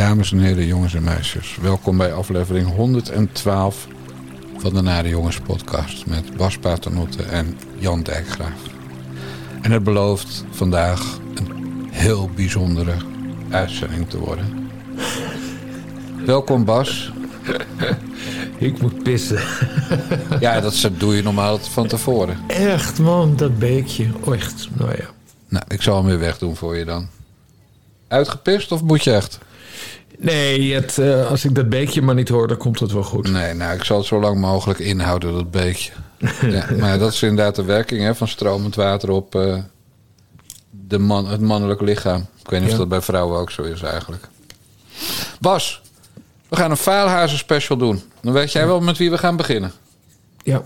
Dames en heren, jongens en meisjes. Welkom bij aflevering 112 van de Nare Jongens podcast. Met Bas Paternotte en Jan Dijkgraaf. En het belooft vandaag een heel bijzondere uitzending te worden. Welkom Bas. Ik moet pissen. Ja, dat doe je normaal van tevoren. Echt man, dat beekje. Oh, echt, nou ja. Nou, ik zal hem weer wegdoen voor je dan. Uitgepist of moet je echt? Nee, het, eh, als ik dat beekje maar niet hoor, dan komt het wel goed. Nee, nou, ik zal het zo lang mogelijk inhouden, dat beekje. ja, maar dat is inderdaad de werking hè, van stromend water op eh, de man, het mannelijk lichaam. Ik weet niet Ja. of dat bij vrouwen ook zo is eigenlijk. Bas, we gaan een Veilhazen special doen. Dan weet jij wel met wie we gaan beginnen. Ja.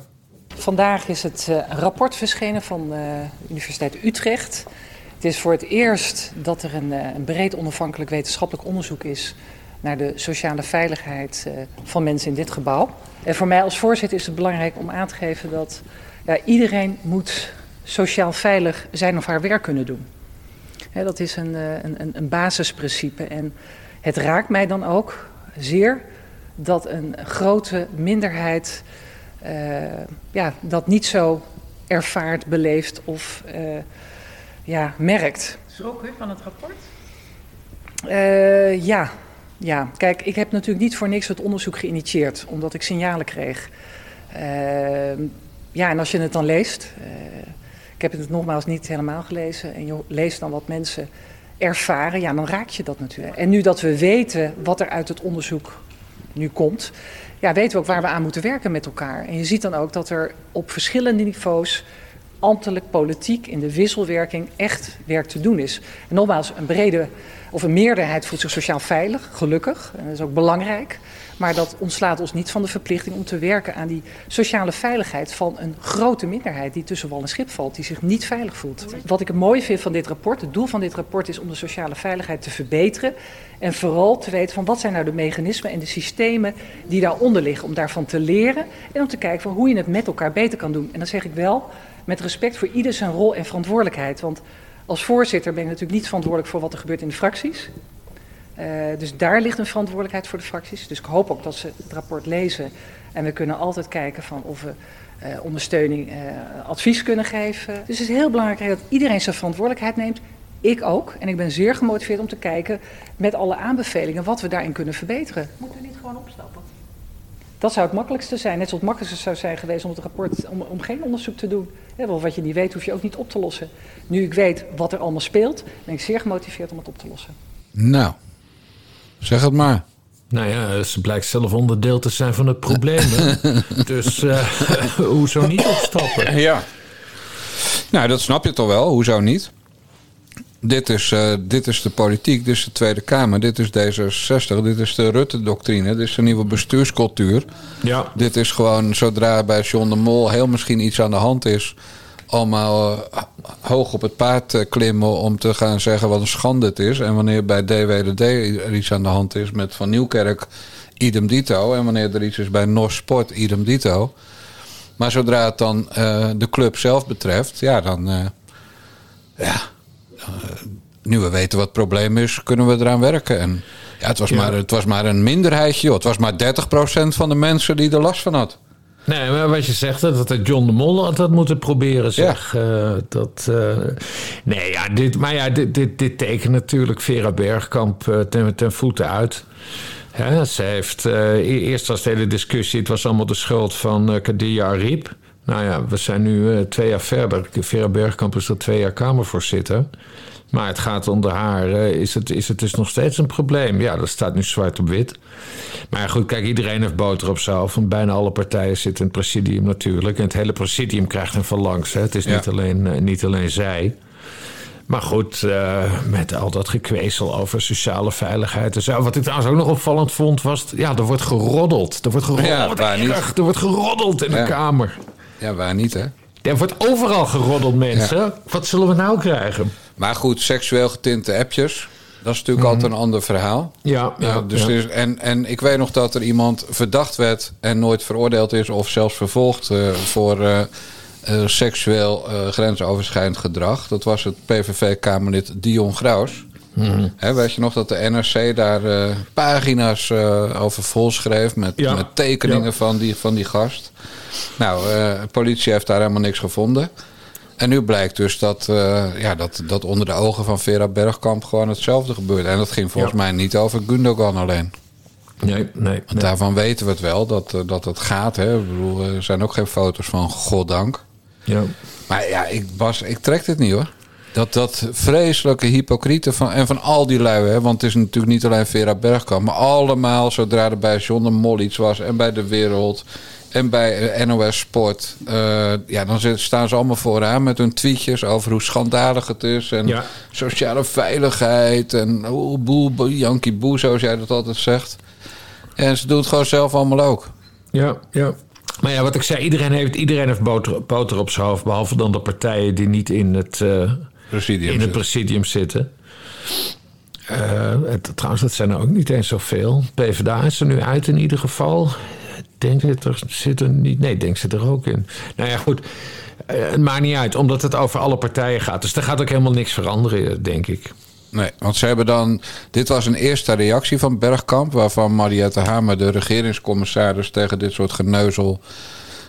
Vandaag is het eh, rapport verschenen van eh, de Universiteit Utrecht. Het is voor het eerst dat er een, eh, een breed onafhankelijk wetenschappelijk onderzoek is naar de sociale veiligheid eh, van mensen in dit gebouw. En voor mij als voorzitter is het belangrijk om aan te geven dat ja, iedereen moet sociaal veilig zijn of haar werk kunnen doen. Dat is een, eh, een, een, een basisprincipe. En het raakt mij dan ook zeer dat een grote minderheid ja, dat niet zo ervaart, beleeft of ja, merkt. Schrok u van het rapport? Eh, ja. ja, kijk, ik heb natuurlijk niet voor niks het onderzoek geïnitieerd, omdat ik signalen kreeg. Eh, ja, en als je het dan leest, eh, ik heb het nogmaals niet helemaal gelezen, en je leest dan wat mensen ervaren, ja, dan raak je dat natuurlijk. En nu dat we weten wat er uit het onderzoek nu komt, ja, weten we ook waar we aan moeten werken met elkaar. En je ziet dan ook dat er op verschillende niveaus ambtelijk, politiek, in de wisselwerking echt werk te doen is. En nogmaals, een brede of een meerderheid voelt zich sociaal veilig, gelukkig. En dat is ook belangrijk. Maar dat ontslaat ons niet van de verplichting om te werken aan die sociale veiligheid van een grote minderheid die tussen wal en schip valt, die zich niet veilig voelt. Wat ik het mooi vind van dit rapport, het doel van dit rapport is om de sociale veiligheid te verbeteren. En vooral te weten van wat zijn nou de mechanismen en de systemen die daaronder liggen. Om daarvan te leren en om te kijken van hoe je het met elkaar beter kan doen. En dan zeg ik wel met respect voor ieder zijn rol en verantwoordelijkheid. Want als voorzitter ben ik natuurlijk niet verantwoordelijk voor wat er gebeurt in de fracties. Uh, dus daar ligt een verantwoordelijkheid voor de fracties. Dus ik hoop ook dat ze het rapport lezen. En we kunnen altijd kijken van of we uh, ondersteuning, uh, advies kunnen geven. Dus het is heel belangrijk dat iedereen zijn verantwoordelijkheid neemt. Ik ook. En ik ben zeer gemotiveerd om te kijken met alle aanbevelingen wat we daarin kunnen verbeteren. Moeten we niet gewoon opstappen? Dat zou het makkelijkste zijn. Net zoals het makkelijkste zou zijn geweest om het rapport om, om geen onderzoek te doen. Ja, want wat je niet weet, hoef je ook niet op te lossen. Nu ik weet wat er allemaal speelt, ben ik zeer gemotiveerd om het op te lossen. Nou, zeg het maar. Nou ja, ze blijkt zelf onderdeel te zijn van het probleem. dus uh, hoezo niet opstappen? Ja. Nou, dat snap je toch wel. Hoezo niet? Dit is, uh, dit is de politiek, dit is de Tweede Kamer, dit is D66, dit is de Rutte-doctrine, dit is de nieuwe bestuurscultuur. Ja. Dit is gewoon zodra bij John de Mol heel misschien iets aan de hand is, allemaal uh, hoog op het paard uh, klimmen om te gaan zeggen wat een schande het is. En wanneer bij DWDD er iets aan de hand is met Van Nieuwkerk, idem dito. En wanneer er iets is bij NOS Sport, idem dito. Maar zodra het dan uh, de club zelf betreft, ja, dan. Uh, ja, uh, nu we weten wat het probleem is, kunnen we eraan werken. En ja, het was, ja. Maar, het was maar een minderheidje. Joh. Het was maar 30% van de mensen die er last van had. Nee, maar wat je zegt, dat het John de Mol had dat moeten proberen, zeg. Ja. Uh, dat, uh, nee, ja, dit, maar ja, dit, dit, dit tekent natuurlijk Vera Bergkamp uh, ten, ten voeten uit. Ja, ze heeft, uh, eerst was de hele discussie, het was allemaal de schuld van Kadia Ariep. Nou ja, we zijn nu twee jaar verder. Vera Bergkamp is er twee jaar Kamervoorzitter. Maar het gaat onder haar, is, het, is het dus nog steeds een probleem. Ja, dat staat nu zwart op wit. Maar goed, kijk, iedereen heeft boter op hoofd. Want bijna alle partijen zitten in het presidium natuurlijk. En het hele presidium krijgt een verlangs. Hè. Het is ja. niet, alleen, niet alleen zij. Maar goed, uh, met al dat gekwezel over sociale veiligheid en zo. Wat ik trouwens ook nog opvallend vond, was... Ja, er wordt geroddeld. Er wordt geroddeld. Ja, waar niet. Er wordt geroddeld in ja. de Kamer. Ja, waar niet, hè? Er wordt overal geroddeld, mensen. Ja. Wat zullen we nou krijgen? Maar goed, seksueel getinte appjes... Dat is natuurlijk mm. altijd een ander verhaal. Ja, ja, uh, dus ja. Is, en, en ik weet nog dat er iemand verdacht werd... en nooit veroordeeld is of zelfs vervolgd uh, voor... Uh, uh, seksueel grensoverschrijdend gedrag. Dat was het PVV-Kamerlid Dion Graus. Mhm. Weet je nog dat de NRC daar eh, pagina's eh, over vol schreef met, Ja. met tekeningen Ja. van, die, van die gast? Nou, eh, de politie heeft daar helemaal niks gevonden. En nu blijkt dus dat, ja, dat, dat onder de ogen van Vera Bergkamp gewoon hetzelfde gebeurde. En dat ging volgens Ja. mij niet over Gundogan alleen. Nee, nee. Want nee. daarvan weten we het wel, dat, dat het gaat. Hè. Ik bedoel, er zijn ook geen foto's van, goddank. Ja. Maar ja, ik, Bas, ik trek dit niet hoor. Dat, dat vreselijke hypocriete van, en van al die lui, hè, want het is natuurlijk niet alleen Vera Bergkamp, maar allemaal zodra er bij John de Mol iets was en bij De Wereld en bij eh, NOS Sport, eh, ja, dan staan ze allemaal vooraan met hun tweetjes over hoe schandalig het is en Ja. sociale veiligheid en oh, boe, boe, Yankee boe, zoals jij dat altijd zegt. En ze doen het gewoon zelf allemaal ook. Ja, ja. Maar ja, wat ik zei, iedereen heeft, iedereen heeft boter, boter op zijn hoofd. Behalve dan de partijen die niet in het, eh, Presidium in het presidium zitten. Eh, het- trouwens, dat zijn er ook niet eens zoveel. PvdA is er nu uit in ieder geval. Ik Denk dat er zit er niet. Nee, denk ze er ook in. Nou ja, goed. Eh, het maakt niet uit, omdat het over alle partijen gaat. Dus er gaat ook helemaal niks veranderen, denk ik. Nee, want ze hebben dan. Dit was een eerste reactie van Bergkamp, waarvan Mariette Hamer, de regeringscommissaris, tegen dit soort geneuzel.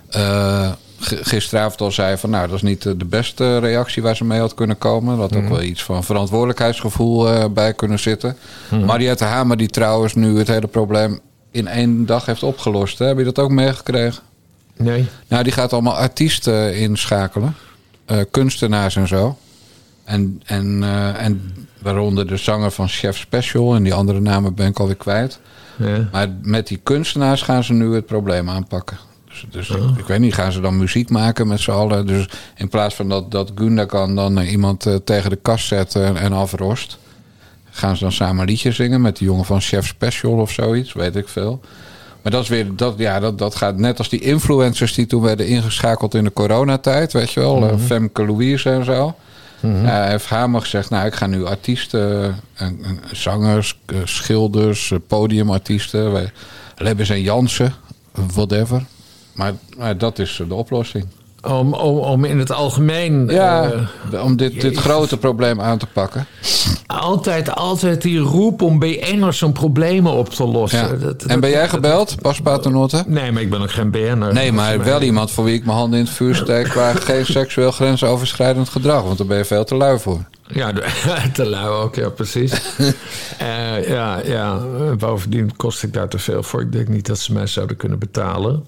eh, gisteravond al zei van nou, dat is niet de de beste reactie waar ze mee had kunnen komen. Er had ook wel iets van verantwoordelijkheidsgevoel eh, bij kunnen zitten. Mariette Hamer, die trouwens nu het hele probleem in één dag heeft opgelost. Hè? Heb je dat ook meegekregen? Nee. Nou, die gaat allemaal artiesten inschakelen. eh, kunstenaars en zo. En, en, eh, en waaronder de zanger van Chef Special. En die andere namen ben ik alweer kwijt. Ja. Maar met die kunstenaars gaan ze nu het probleem aanpakken. Dus, dus ik, ik weet niet, gaan ze dan muziek maken met z'n allen? Dus in plaats van dat, dat Gundogan dan eh, iemand eh, tegen de kast zet en, afrost... gaan ze dan samen een liedje zingen met die jongen van Chef Special of zoiets, weet ik veel. Maar dat is weer, dat, ja, dat, dat gaat net als die influencers die toen werden ingeschakeld in de coronatijd, weet je wel, eh, Femke Louise en zo. Ja, heeft Hamer gezegd, nou, ik ga nu artiesten, en, en zangers, schilders, podiumartiesten, Lebbes en Jansen, whatever. Maar, maar dat is de oplossing. Om, om, om in het algemeen. Ja, eh, om dit, dit grote probleem aan te pakken. altijd, altijd die roep om BN'ers hun problemen op te lossen. Ja. Dat- dat- En ben jij gebeld, Bas Paternotte? Nee, maar ik ben ook geen BN'er. Nee, maar wel iemand voor wie ik mijn handen in het vuur steek... qua geen seksueel grensoverschrijdend gedrag. Want daar ben je veel te lui voor. Ja, te lui ook, ja, precies. Eh, ja, ja, bovendien kost ik daar te veel voor. Ik denk niet dat ze mij zouden kunnen betalen.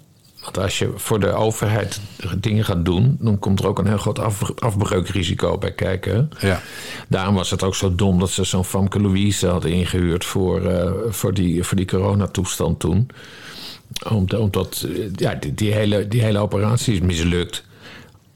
Want als je voor de overheid dingen gaat doen... dan komt er ook een heel groot af, afbreukrisico bij kijken. Ja. Daarom was het ook zo dom dat ze zo'n Famke Louise hadden ingehuurd... voor, eh, voor, die, voor die coronatoestand toen. Omdat, omdat eh, ja, die, die, hele, die hele operatie is mislukt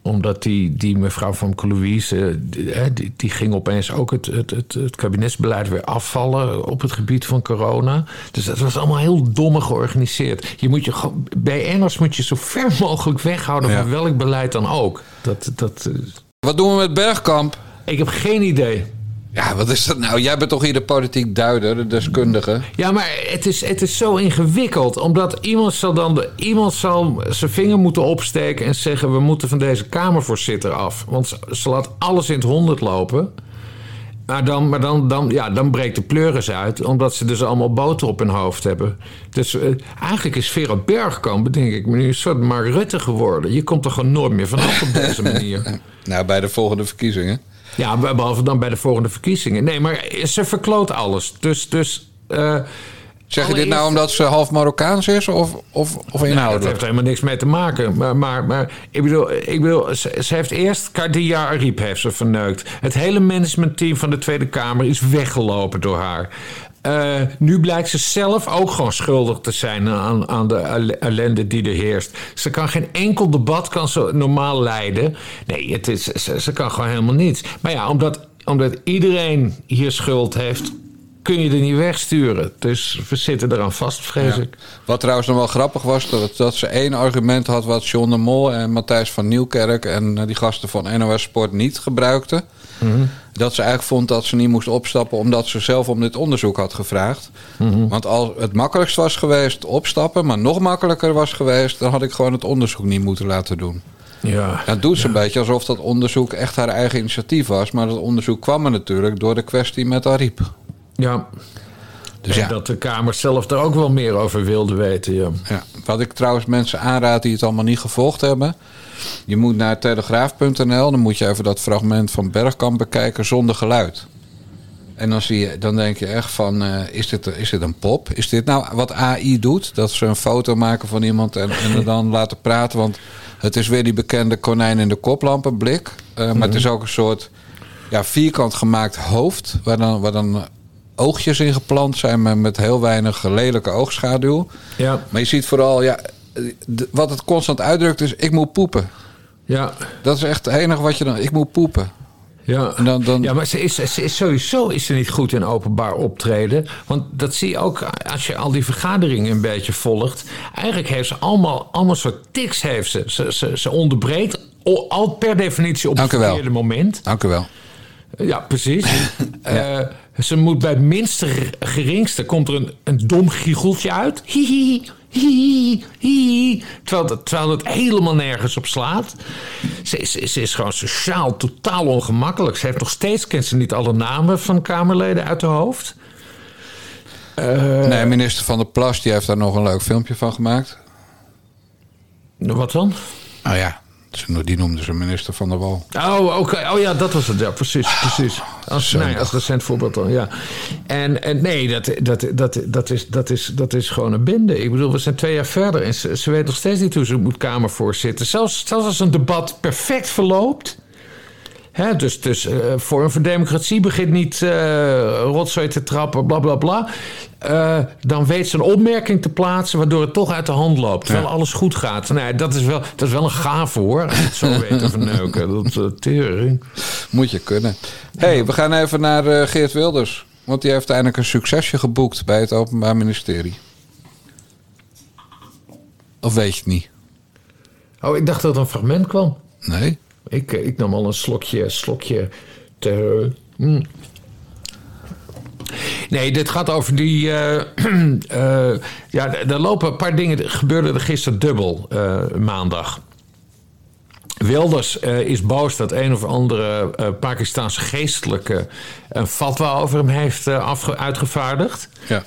omdat die, die mevrouw van Louise, eh, die, die, ging opeens ook het, het, het, het kabinetsbeleid weer afvallen op het gebied van corona. Dus dat was allemaal heel domme georganiseerd. Je moet je gewoon, BN'ers moet je zo ver mogelijk weghouden Ja. van welk beleid dan ook. Dat, dat, eh, Wat doen we met Bergkamp? ik heb geen idee. Ja, wat is dat nou? Jij bent toch hier de politiek duider, de deskundige? Ja, maar het is, het is zo ingewikkeld. Omdat iemand zal dan de, iemand zal zijn vinger moeten opsteken en zeggen: we moeten van deze Kamervoorzitter af. Want ze, ze laat alles in het honderd lopen. Maar, dan, maar dan, dan, ja, dan breekt de pleuris uit, omdat ze dus allemaal boter op hun hoofd hebben. Dus eh, eigenlijk is Vera Bergkamp, denk ik, nu een soort Mark Rutte geworden. Je komt er gewoon nooit meer vanaf op deze manier. Nou, bij de volgende verkiezingen. Ja, behalve dan bij de volgende verkiezingen. Nee, maar ze verkloot alles. Dus, dus eh, Zeg je dit nou omdat ze half Marokkaans is of, of, of Nee, dat inhoudelijk? heeft helemaal niks mee te maken. Maar, maar, maar ik bedoel, ik bedoel ze, ze heeft eerst Kadia Ariep heeft ze verneukt. Het hele managementteam van de Tweede Kamer is weggelopen door haar. Eh, nu blijkt ze zelf ook gewoon schuldig te zijn aan, aan de elle- ellende die er heerst. Ze kan geen enkel debat kan ze normaal leiden. Nee, het is, ze, ze kan gewoon helemaal niets. Maar ja, omdat, omdat iedereen hier schuld heeft, kun je er niet wegsturen. Dus we zitten eraan vast, vrees ik. Wat trouwens nog wel grappig was, dat, dat ze één argument had wat John de Mol en Matthijs van Nieuwkerk en eh, die gasten van NOS Sport niet gebruikten. Dat ze eigenlijk vond dat ze niet moest opstappen omdat ze zelf om dit onderzoek had gevraagd. Want als het makkelijkst was geweest opstappen, maar nog makkelijker was geweest, dan had ik gewoon het onderzoek niet moeten laten doen. Ja. Dat doet ze een beetje alsof dat onderzoek echt haar eigen initiatief was. Maar dat onderzoek kwam er natuurlijk door de kwestie met Ariep. Ja. Dus en ja, dat de Kamer zelf er ook wel meer over wilde weten. Ja. ja, wat ik trouwens mensen aanraad die het allemaal niet gevolgd hebben. Je moet naar telegraaf.nl. Dan moet je even dat fragment van Bergkamp bekijken zonder geluid. En dan, zie je, dan denk je echt van, eh, is, dit, is dit een pop? Is dit nou wat AI doet? Dat ze een foto maken van iemand en, en er dan laten praten. Want het is weer die bekende konijn in de koplampenblik. Eh, maar het is ook een soort ja, vierkant gemaakt hoofd. Waar dan, waar dan oogjes in geplant zijn met, met heel weinig lelijke oogschaduw. Ja. Maar je ziet vooral, ja, wat het constant uitdrukt is, ik moet poepen. Ja. Dat is echt het enige wat je dan, ik moet poepen. Ja. Dan, dan, Ja, maar ze is, ze is sowieso is ze niet goed in openbaar optreden. Want dat zie je ook als je al die vergaderingen een beetje volgt. Eigenlijk heeft ze allemaal, allemaal soort tics. Heeft ze. Ze, ze, ze onderbreekt al per definitie op Dank het verkeerde moment. Dank u wel. Ja, precies. Eh, ze moet bij het minste geringste komt er een, een dom giecheltje uit. Hihi, hihi, hihi. Terwijl, dat- terwijl het helemaal nergens op slaat. Ze is, ze is gewoon sociaal totaal ongemakkelijk. Ze heeft nog steeds, kent ze niet alle namen van Kamerleden uit haar hoofd. nee, minister Van der Plas die heeft daar nog een leuk filmpje van gemaakt. Wat dan? Nou ja, die noemde ze minister Van der Wal. Oh, oké. Oh ja, dat was het. Ja, precies, precies. Als, ja, als recent voorbeeld dan, ja. En, en nee, dat, dat, dat, dat, is, dat, is, dat is gewoon een binde. Ik bedoel, we zijn twee jaar verder en ze, ze weet nog steeds niet hoe ze moet Kamervoorzitter. Zelfs, zelfs als een debat perfect verloopt... Dus dus eh, Forum voor Democratie begint niet eh rotzooi te trappen, bla bla bla. Eh, dan weet ze een opmerking te plaatsen waardoor het toch uit de hand loopt. Terwijl alles goed gaat. Nee, dat, is wel, dat is wel een gaaf hoor. Het zo weet te verneuken. Dat uh, tering. Moet je kunnen. hey, we gaan even naar eh, Geert Wilders. Want die heeft eindelijk een succesje geboekt bij het Openbaar Ministerie. Of weet je het niet? Oh, ik dacht dat er een fragment kwam. Nee? Ik, ik nam al een slokje, slokje te. mm. Nee, dit gaat over die. eh, eh, ja, er lopen een paar dingen. gebeurde er gisteren dubbel eh, maandag. Wilders eh, is boos dat een of andere eh Pakistaanse geestelijke een fatwa over hem heeft eh, afge- uitgevaardigd. Ja.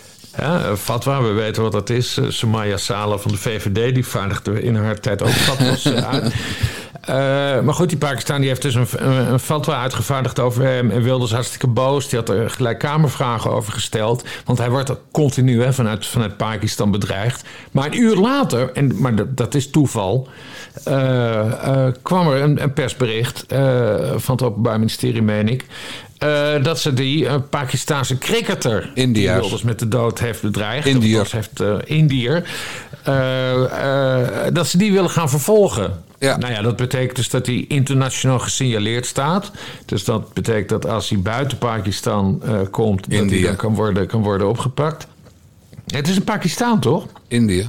Fatwa, we weten wat dat is. Somaya Sala van de VVD, die vaardigde in haar tijd ook fatwas uit. Eh, maar goed, die Pakistan die heeft dus een, een, een fatwa uitgevaardigd over hem. En Wilders hartstikke boos. Die had er gelijk kamervragen over gesteld. Want hij wordt continu hè, vanuit, vanuit Pakistan bedreigd. Maar een uur later, en, maar dat, dat is toeval... eh, kwam er een, een persbericht van het Openbaar Ministerie, meen ik... dat ze die eh, Pakistaanse cricketer... die India's. Wilders met de dood heeft bedreigd... Indiër. heeft Indiër... eh, eh, dat ze die willen gaan vervolgen. Ja. Nou ja, dat betekent dus dat hij internationaal gesignaleerd staat. Dus dat betekent dat als hij buiten Pakistan eh, komt... dat hij India. dan kan worden, kan worden opgepakt. Het is een Pakistan, toch? Indië.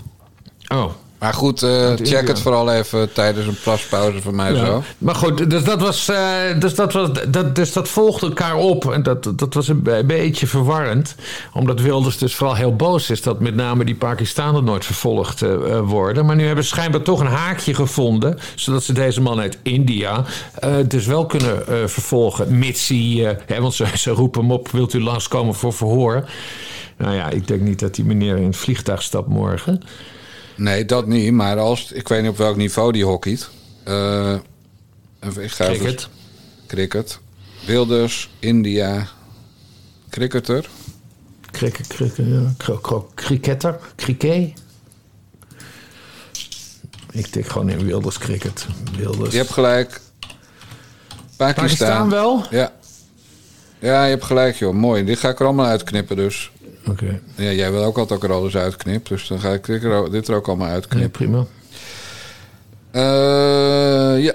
Oh, Maar goed, eh, check het vooral even tijdens een plaspauze van mij Ja. zo. Maar goed, dus dat, was, eh, dus, dat was, dat, dus dat volgde elkaar op. En dat, dat was een be- beetje verwarrend. Omdat Wilders dus vooral heel boos is... dat met name die Pakistanen nooit vervolgd eh, worden. Maar nu hebben ze schijnbaar toch een haakje gevonden... zodat ze deze man uit India dus wel kunnen vervolgen. Mits hij... hè, want ze, ze roepen hem op, wilt u langskomen voor verhoor? Nou ja, ik denk niet dat die meneer in het vliegtuig stapt morgen. Nee, dat niet. Maar als, ik weet niet op welk niveau die hockeyt. Eh, ik ga even- Cricket. cricket. Wilders, India, cricketer. Cricket, cricket, ja. Kro- kro- Cricketter, cricket. Ik tik gewoon in Wilders cricket. Wilders. Je hebt gelijk. Pakistan. Pakistan wel? Ja. Ja, je hebt gelijk, joh. Mooi. Dit ga ik er allemaal uitknippen, dus. Oké, Ja, jij wil ook altijd ook er alles uitknippen. Dus dan ga ik dit er, dit er ook allemaal nee, uitknippen. prima. Eh, ja.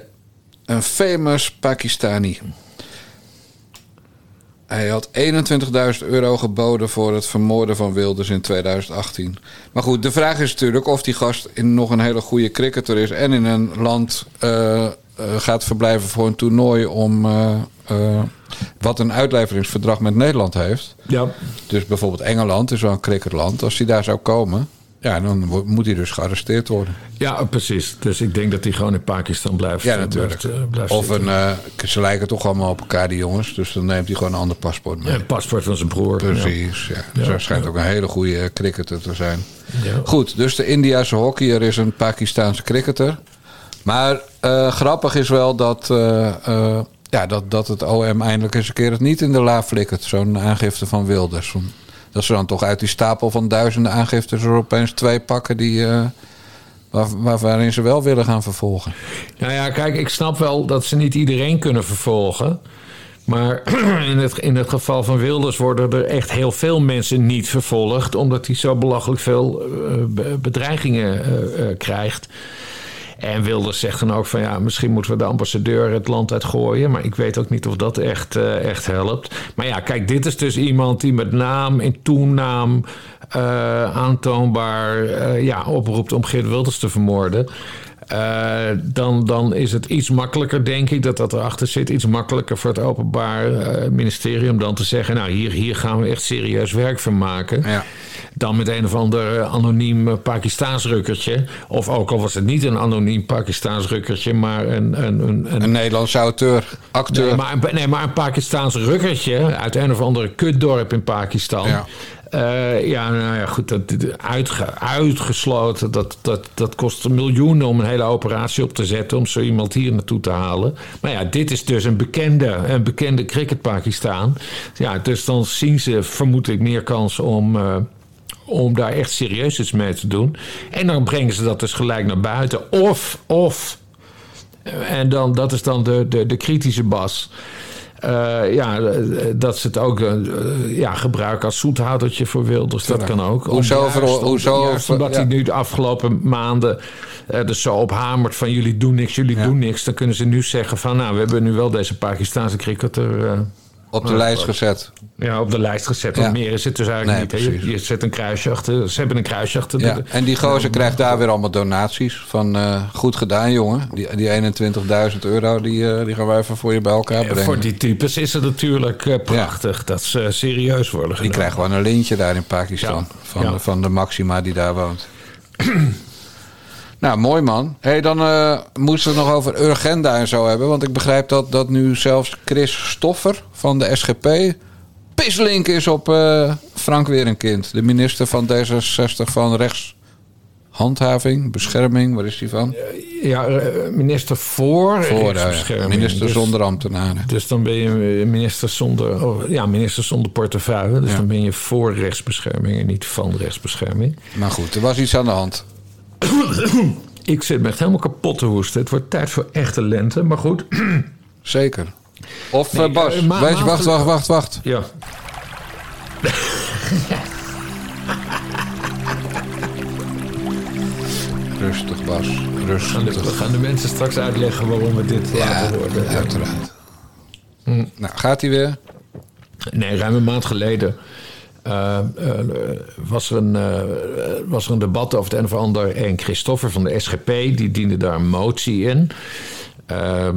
Een famous Pakistani. Hij had 21.000 euro geboden voor het vermoorden van Wilders in 2018. Maar goed, de vraag is natuurlijk of die gast in nog een hele goede cricketer is... en in een land eh, gaat verblijven voor een toernooi om... eh, eh, wat een uitleveringsverdrag met Nederland heeft. Ja, Dus bijvoorbeeld Engeland is wel een cricketland. Als hij daar zou komen, Ja, dan moet hij dus gearresteerd worden. Ja, precies. Dus ik denk dat hij gewoon in Pakistan blijft. Ja, eh, natuurlijk. Blijft, eh, blijft Of een, eh, ze lijken toch allemaal op elkaar, die jongens. Dus dan neemt hij gewoon een ander paspoort mee. Ja, een paspoort van zijn broer. Precies, ja. Dus Ja, hij schijnt ook een hele goede eh, cricketer te zijn. Ja. Goed, dus de Indiase hockeyer is een Pakistaanse cricketer. Maar eh, grappig is wel dat, eh, eh, ja, dat, dat het OM eindelijk eens een keer het niet in de la flikkert. Zo'n aangifte van Wilders. Dat ze dan toch uit die stapel van duizenden aangiftes er opeens twee pakken die, waar, waar- waarin ze wel willen gaan vervolgen. Nou ja, kijk, ik snap wel dat ze niet iedereen kunnen vervolgen. Maar in het, in het geval van Wilders worden er echt heel veel mensen niet vervolgd. Omdat hij zo belachelijk veel be- bedreigingen krijgt. En Wilders zegt dan ook van ja, misschien moeten we de ambassadeur het land uitgooien. Maar ik weet ook niet of dat echt, eh, echt helpt. Maar ja, kijk, dit is dus iemand die met naam en toenaam eh, aantoonbaar eh, ja, oproept om Geert Wilders te vermoorden. Eh, dan, dan is het iets makkelijker, denk ik, dat dat erachter zit. Iets makkelijker voor het Openbaar eh, Ministerie om dan te zeggen: Nou, hier, hier gaan we echt serieus werk van maken. Ja. Dan met een of ander eh, anoniem Pakistaans rukkertje. Of ook al was het niet een anoniem Pakistaans rukkertje, maar een. een, een, een Een Nederlandse auteur, acteur. Nee maar, een, nee, maar een Pakistaans rukkertje uit een of andere kutdorp in Pakistan. Ja. Eh, ja, nou ja, goed, dat, dat- uitge- uitgesloten. Dat, dat, dat kost miljoenen om een hele operatie op te zetten... om zo iemand hier naartoe te halen. Maar ja, dit is dus een bekende, een bekende cricket-Pakistaan. Ja, dus dan zien ze, vermoed ik, meer kans om... eh, om daar echt serieus iets mee te doen. En dan brengen ze dat dus gelijk naar buiten. Of, of en dan, dat is dan de, de, de kritische bas. Eh, ja, eh, dat ze het ook eh, ja, gebruiken als zoethoudertje voor Wilders. Dat kan ook. Hoezo Om- voor- juist om- hoezo juist voor- omdat ja. hij nu de afgelopen maanden eh dus zo ophamert van jullie doen niks, jullie Ja. doen niks. Dan kunnen ze nu zeggen van nou, we hebben nu wel deze Pakistaanse cricketer op de lijst gezet. ja, op de lijst gezet. Want Ja. meer is het dus eigenlijk Nee, niet. Je, zet een kruisje achter. Ze hebben een kruisje achter. Ja. de- En die gozer krijgt daar weer allemaal donaties. Van eh, goed gedaan, jongen. Die, die 21.000 euro, die, eh, die gaan wij even voor je bij elkaar brengen. Voor die types is het natuurlijk eh, prachtig dat ze serieus worden Die krijgt gewoon een lintje daar in Pakistan. Van, van de Maxima die daar woont. nou, mooi man. hey, dan eh moesten we het nog over Urgenda en zo hebben. Want ik begrijp dat, dat nu zelfs Chris Stoffer van de SGP... pislink is op eh, Frank Werenkind. De minister van D66 van rechtshandhaving, bescherming. Waar is die van? Ja, eh, minister voor, Voor, rechtsbescherming. minister Dus- zonder ambtenaren. Dus dan ben je minister zonder, oh, ja, minister zonder portefeuille. Dus Ja. dan ben je voor rechtsbescherming en niet van rechtsbescherming. Maar goed, er was iets aan de hand. Ik zit me echt helemaal kapot te hoesten. Het wordt tijd voor echte lente, maar goed. Zeker. Of Nee, eh, Bas, eh, ma- wacht, wacht, wacht, wacht. Ja. Rustig, Bas. We Rustig. gaan de mensen straks uitleggen waarom we dit Ja, laten worden. uiteraard. Hm. Nou, gaat hij weer? Nee, ruim een maand geleden eh, eh, was, er een, eh, was er een debat over het een of ander. En Christoffer van de SGP die diende daar een motie in. Eh, eh,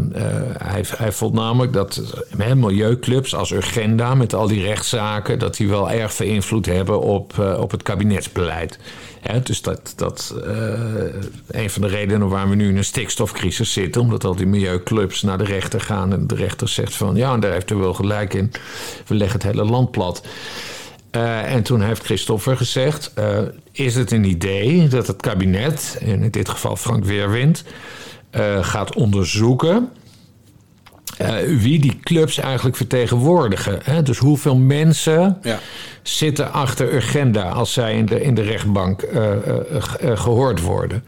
hij, hij vond namelijk dat milieuclubs als Urgenda met al die rechtszaken... dat die wel erg veel invloed hebben op, op het kabinetsbeleid. Dus dat, dat een van de redenen waarom we nu in een stikstofcrisis zitten... omdat al die milieuclubs naar de rechter gaan en de rechter zegt van... ja, en daar heeft u wel gelijk in, we leggen het hele land plat... Eh, en toen heeft Christoffer gezegd: eh, Is het een idee dat het kabinet, en in dit geval Frank Weerwind, eh, gaat onderzoeken wie die clubs eigenlijk vertegenwoordigen? Hè? Dus hoeveel mensen Ja. zitten achter Urgenda als zij in de, in de rechtbank eh, eh, eh, gehoord worden?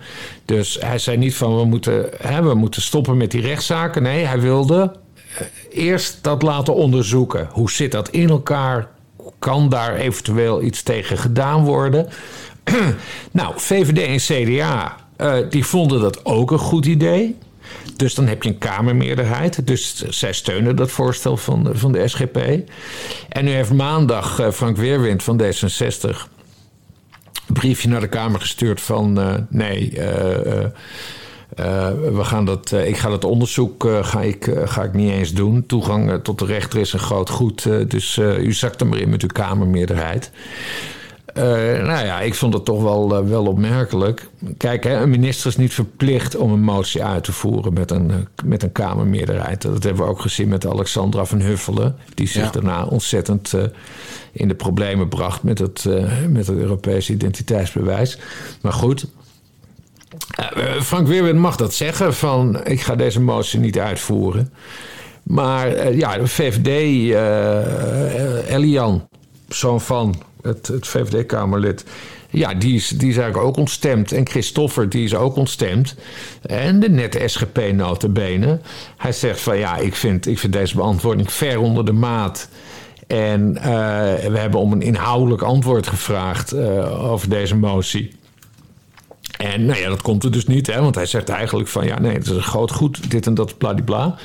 Dus hij zei niet van we moeten, hè, we moeten stoppen met die rechtszaken. Nee, hij wilde eerst dat laten onderzoeken. Hoe zit dat in elkaar? Kan daar eventueel iets tegen gedaan worden? nou, VVD en CDA eh, die vonden dat ook een goed idee. Dus dan heb je een Kamermeerderheid. Dus zij steunen dat voorstel van, de- van de SGP. En nu heeft maandag eh, Frank Weerwind van D66 een briefje naar de Kamer gestuurd van eh, nee, eh, we gaan dat, eh, ik ga dat onderzoek eh, ga ik, ga ik niet eens doen. Toegang tot de rechter is een groot goed, dus u zakt er maar in met uw Kamermeerderheid. Nou ja, ik vond het toch wel, wel opmerkelijk. Kijk, hè, een minister is niet verplicht om een motie uit te voeren met een, met een Kamermeerderheid. Dat hebben we ook gezien met Alexandra van Huffelen, die zich ja. daarna ontzettend in de problemen bracht met het, met het Europese identiteitsbewijs. Maar goed. Frank Weerwind mag dat zeggen: van ik ga deze motie niet uitvoeren. Maar ja, de VVD, Elian, zoon van het, het VVD-Kamerlid. Ja, die is, die is eigenlijk ook ontstemd. En Christoffer, die is ook ontstemd. En de net SGP notabene. Hij zegt van ja, ik vind, ik vind deze beantwoording ver onder de maat. En uh, we hebben om een inhoudelijk antwoord gevraagd uh, over deze motie. En nou ja, dat komt er dus niet, hè, want hij zegt eigenlijk van ja, nee, het is een groot goed, dit en dat, bladibla.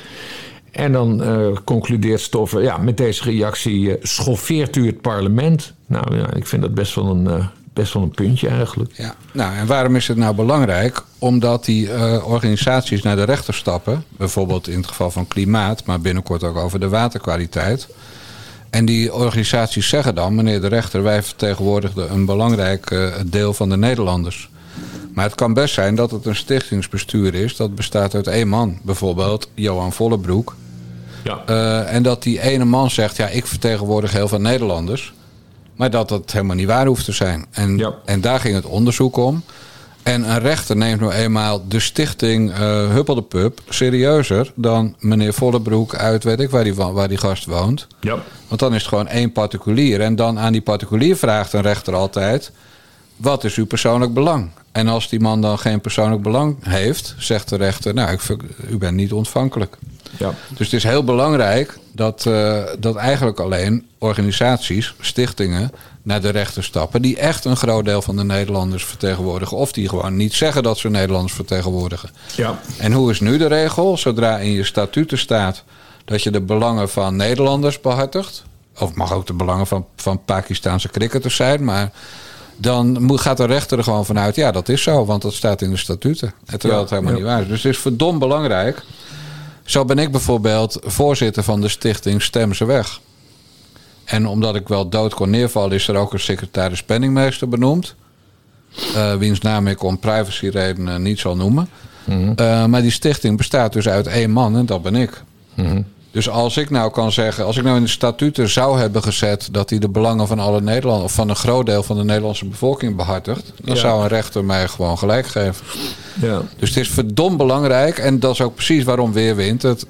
En dan uh, concludeert Stoffer, ja, met deze reactie uh, schoffeert u het parlement. Nou ja, ik vind dat best wel een, uh, best wel een puntje eigenlijk. Ja, nou en waarom is het nou belangrijk? Omdat die organisaties naar de rechter stappen, bijvoorbeeld in het geval van klimaat, maar binnenkort ook over de waterkwaliteit. En die organisaties zeggen dan, meneer de rechter, wij vertegenwoordigen een belangrijk deel van de Nederlanders. Maar het kan best zijn dat het een stichtingsbestuur is. Dat bestaat uit één man. Bijvoorbeeld Johan Vollebroek. Ja. Uh, en dat die ene man zegt: Ja, ik vertegenwoordig heel veel Nederlanders. Maar dat dat helemaal niet waar hoeft te zijn. En, ja. en daar ging het onderzoek om. En een rechter neemt nou eenmaal de stichting uh, Huppel de Pub serieuzer dan meneer Vollebroek uit weet ik waar die, waar die gast woont. Ja. Want dan is het gewoon één particulier. En dan aan die particulier vraagt een rechter altijd: wat is uw persoonlijk belang? En als die man dan geen persoonlijk belang heeft, zegt de rechter: Nou, ik, u bent niet ontvankelijk. Ja. Dus het is heel belangrijk dat, uh, dat eigenlijk alleen organisaties, stichtingen, naar de rechter stappen. die echt een groot deel van de Nederlanders vertegenwoordigen. of die gewoon niet zeggen dat ze Nederlanders vertegenwoordigen. Ja. En hoe is nu de regel? Zodra in je statuten staat dat je de belangen van Nederlanders behartigt. of mag ook de belangen van, van Pakistaanse cricketers zijn, maar dan moet, gaat de rechter er gewoon vanuit, ja, dat is zo, want dat staat in de statuten. Terwijl ja, het helemaal ja. niet waar is. Dus het is verdomd belangrijk. Zo ben ik bijvoorbeeld voorzitter van de stichting Stem ze weg. En omdat ik wel dood kon neervallen, is er ook een secretaris penningmeester benoemd. Uh, wiens naam ik om privacyredenen niet zal noemen. Mhm. Mm -hmm. uh, maar die stichting bestaat dus uit één man en dat ben ik. Mm -hmm. Dus als ik nou kan zeggen, als ik nou in de statuten zou hebben gezet dat hij de belangen van alle Nederlanders, of van een groot deel van de Nederlandse bevolking behartigt, dan Ja. zou een rechter mij gewoon gelijk geven. Ja. Dus het is verdomd belangrijk, en dat is ook precies waarom Weerwind het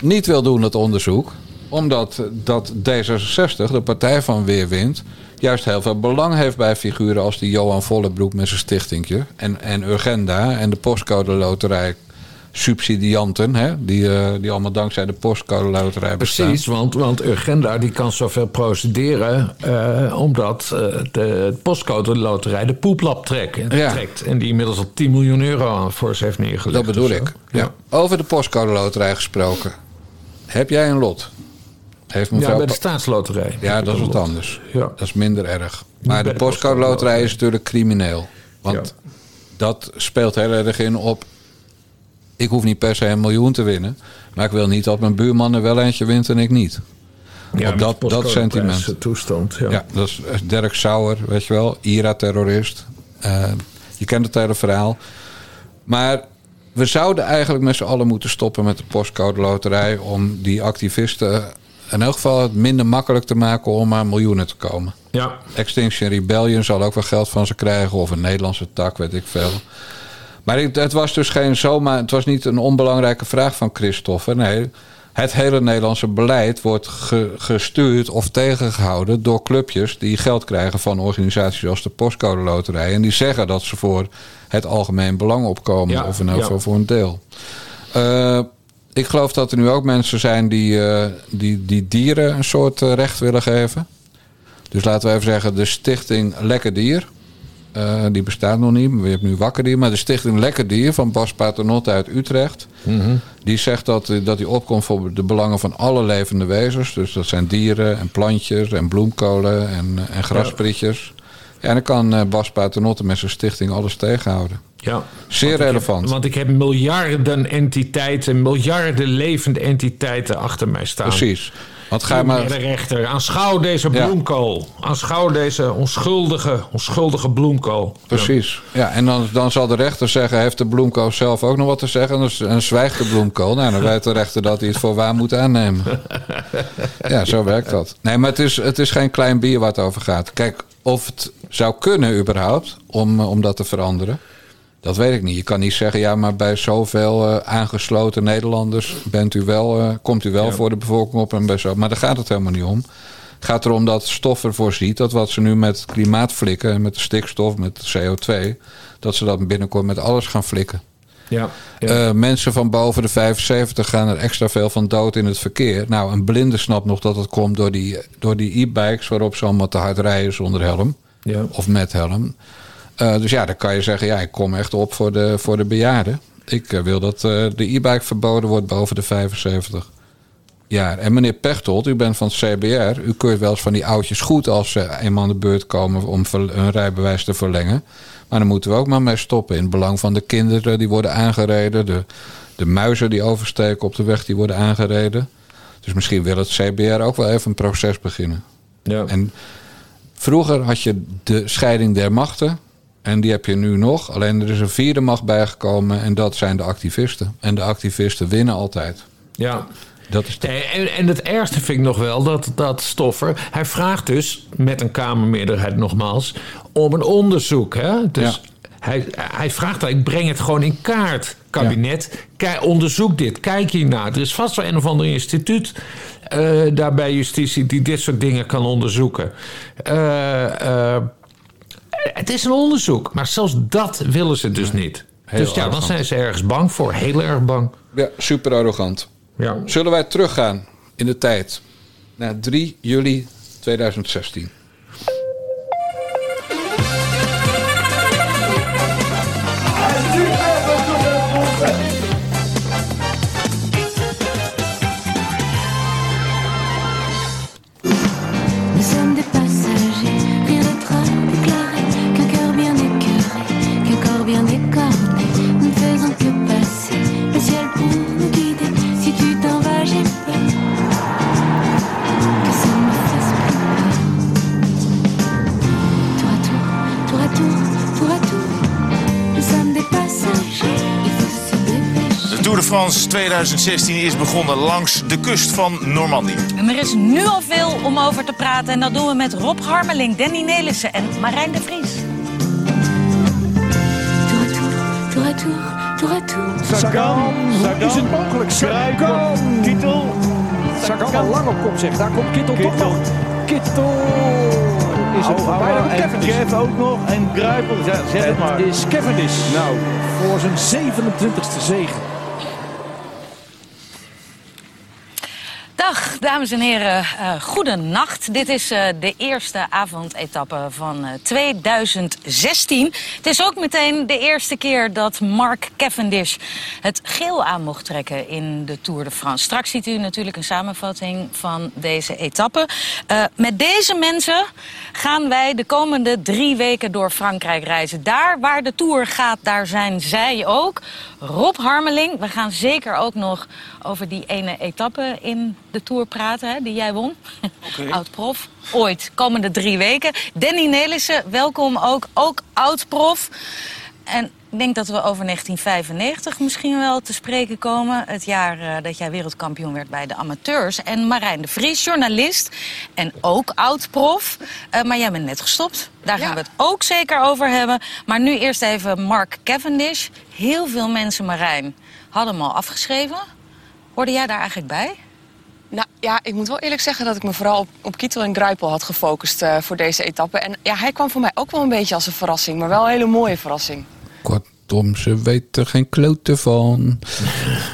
niet wil doen, het onderzoek. Omdat dat D66, de partij van Weerwind, juist heel veel belang heeft bij figuren als die Johan Vollebroek met zijn stichtingje. En, en Urgenda en de postcode loterij subsidianten, hè, die, eh, die allemaal dankzij de postcode loterij bestaan. Precies, want, want Urgenda die kan zoveel procederen... eh, omdat eh, de postcode loterij de poeplap trekt, Ja. trekt. En die inmiddels al 10 miljoen euro voor ze heeft neergelegd. Dat bedoel zo. ik. Ja. Over de postcode loterij gesproken. Heb jij een lot? Heeft Ja, mevrouw bij de staatsloterij. ja, dat is wat anders. Ja. Dat is minder erg. Maar de de postcode loterij is natuurlijk crimineel. Want dat speelt heel erg in op... Ik hoef niet per se een miljoen te winnen. Maar ik wil niet dat mijn buurman er wel eentje wint en ik niet. Ja, Op dat- dat sentiment. eh, toestand, ja. Ja, dat is Dirk Sauer, weet je wel. IRA-terrorist. Eh, je kent het hele verhaal. Maar we zouden eigenlijk met z'n allen moeten stoppen met de postcode loterij... om die activisten in elk geval het minder makkelijk te maken om aan miljoenen te komen. Ja. Extinction Rebellion zal ook wel geld van ze krijgen... of een Nederlandse tak, weet ik veel. Maar ik- het was dus geen zomaar... het was niet een onbelangrijke vraag van Christophe. Nee, het hele Nederlandse beleid wordt ge- gestuurd of tegengehouden... door clubjes die geld krijgen van organisaties als de Postcode Loterij... en die zeggen dat ze voor het algemeen belang opkomen... Ja, of in elk ja. geval voor een deel. Eh, ik geloof dat er nu ook mensen zijn die, eh, die, die dieren een soort eh, recht willen geven. Dus laten we even zeggen, de stichting Lekker Dier. Eh, die bestaat nog niet, maar je hebt nu Wakker Dier. Maar de stichting Lekker Dier van Bas Paternotte uit Utrecht. Mhm. Die zegt dat, eh, dat die opkomt voor de belangen van alle levende wezens. Dus dat zijn dieren en plantjes en bloemkolen en, eh, en grasprietjes. Ja, en dan kan Bas Paternotte met zijn stichting alles tegenhouden. Ja. Zeer Want ik heb- relevant. want ik heb miljarden entiteiten, miljarden levende entiteiten achter mij staan. Precies. Want ga maar... De rechter, aanschouw deze bloemkool. Ja. Aanschouw deze onschuldige, onschuldige bloemkool. Precies. Ja, en dan, dan zal de rechter zeggen... heeft de bloemkool zelf ook nog wat te zeggen? En dan zwijgt de bloemkool. Nou, dan weet de rechter dat hij het voor waar moet aannemen. Ja, zo werkt dat. Nee, maar het is, het is geen klein bier waar het over gaat. Kijk, of het zou kunnen überhaupt om, om dat te veranderen... Dat weet ik niet. Je kan niet zeggen, ja, maar bij zoveel uh, aangesloten Nederlanders bent u wel, uh, komt u wel voor de bevolking op en bij zo. Maar daar gaat het helemaal niet om. Het gaat erom dat stof ervoor ziet dat wat ze nu met klimaat flikken, met de stikstof, met de CO2, dat ze dat binnenkort met alles gaan flikken. Ja, ja. Uh, mensen van boven de 75 gaan er extra veel van dood in het verkeer. Nou, een blinde snapt nog dat het komt door die door die e-bikes waarop ze allemaal te hard rijden zonder helm. Ja. Of met helm. Uh, dus ja, dan kan je zeggen, ja, ik kom echt op voor de, voor de bejaarden. Ik uh, wil dat uh, de e-bike verboden wordt boven de 75 jaar. En meneer Pechtold, u bent van het CBR. U keurt wel eens van die oudjes goed als ze eenmaal aan de beurt komen om hun rijbewijs te verlengen. Maar dan moeten we ook maar mee stoppen. In het belang van de kinderen die worden aangereden. De, de muizen die oversteken op de weg die worden aangereden. Dus misschien wil het CBR ook wel even een proces beginnen. Ja. En vroeger had je de scheiding der machten. En die heb je nu nog. Alleen er is een vierde macht bijgekomen. En dat zijn de activisten. En de activisten winnen altijd. Ja. Dat is de... en, en het ergste vind ik nog wel dat, dat Stoffer. Hij vraagt dus met een Kamermeerderheid nogmaals. om een onderzoek. Hè? Dus Ja. hij, hij vraagt dat. Ik breng het gewoon in kaart. Kabinet, kijk, onderzoek dit. Kijk hiernaar. Er is vast wel een of ander instituut. eh, daar bij justitie die dit soort dingen kan onderzoeken. Eh, eh, het is een onderzoek, maar zelfs dat willen ze dus niet. Heel dus ja, dan zijn ze ergens bang voor. Heel erg bang. Ja, super arrogant. Ja. Zullen wij teruggaan in de tijd? Naar 3 juli 2016. France 2016 is begonnen langs de kust van Normandie. En er is nu al veel om over te praten. En dat doen we met Rob Harmeling, Danny Nelissen en Marijn de Vries. Tour à tour, tour à tour, tour à tour. Sagan, Sagan. is het mogelijk? Sagan. Kittel, Sagan al lang op kop zeg. Daar komt Kittel toch Kittel. nog. Kittel is het Oh, komt en Cavendish. Ook nog en Gruipel. Ja, zeg het maar. Het is Cavendish. Nou, voor zijn 27e zege. Dag, dames en heren. eh goedenacht. Dit is eh, de eerste avondetappe van eh, 2016. Het is ook meteen de eerste keer dat Mark Cavendish het geel aan mocht trekken in de Tour de France. Straks ziet u natuurlijk een samenvatting van deze etappe. Eh, met deze mensen gaan wij de komende drie weken door Frankrijk reizen. Daar waar de Tour gaat, daar zijn zij ook. Rob Harmeling, we gaan zeker ook nog over die ene etappe in de Tour praten, hè, die jij won. Oud-prof. Ooit, komende drie weken. Danny Nelissen, welkom ook. Ook oud-prof. En ik denk dat we over 1995 misschien wel te spreken komen. Het jaar eh, dat jij wereldkampioen werd bij de amateurs. En Marijn de Vries, journalist en ook oud-prof. Eh, maar jij bent net gestopt. Daar gaan we het ook zeker over hebben. Maar nu eerst even Mark Cavendish. Heel veel mensen, Marijn, hadden hem al afgeschreven. Hoorde jij daar eigenlijk bij? Nou ja, ik moet wel eerlijk zeggen dat ik me vooral op, op Kittel en Gruipel had gefocust eh, voor deze etappe. En ja, hij kwam voor mij ook wel een beetje als een verrassing, maar wel een hele mooie verrassing. Kortom, ze weten geen klote van.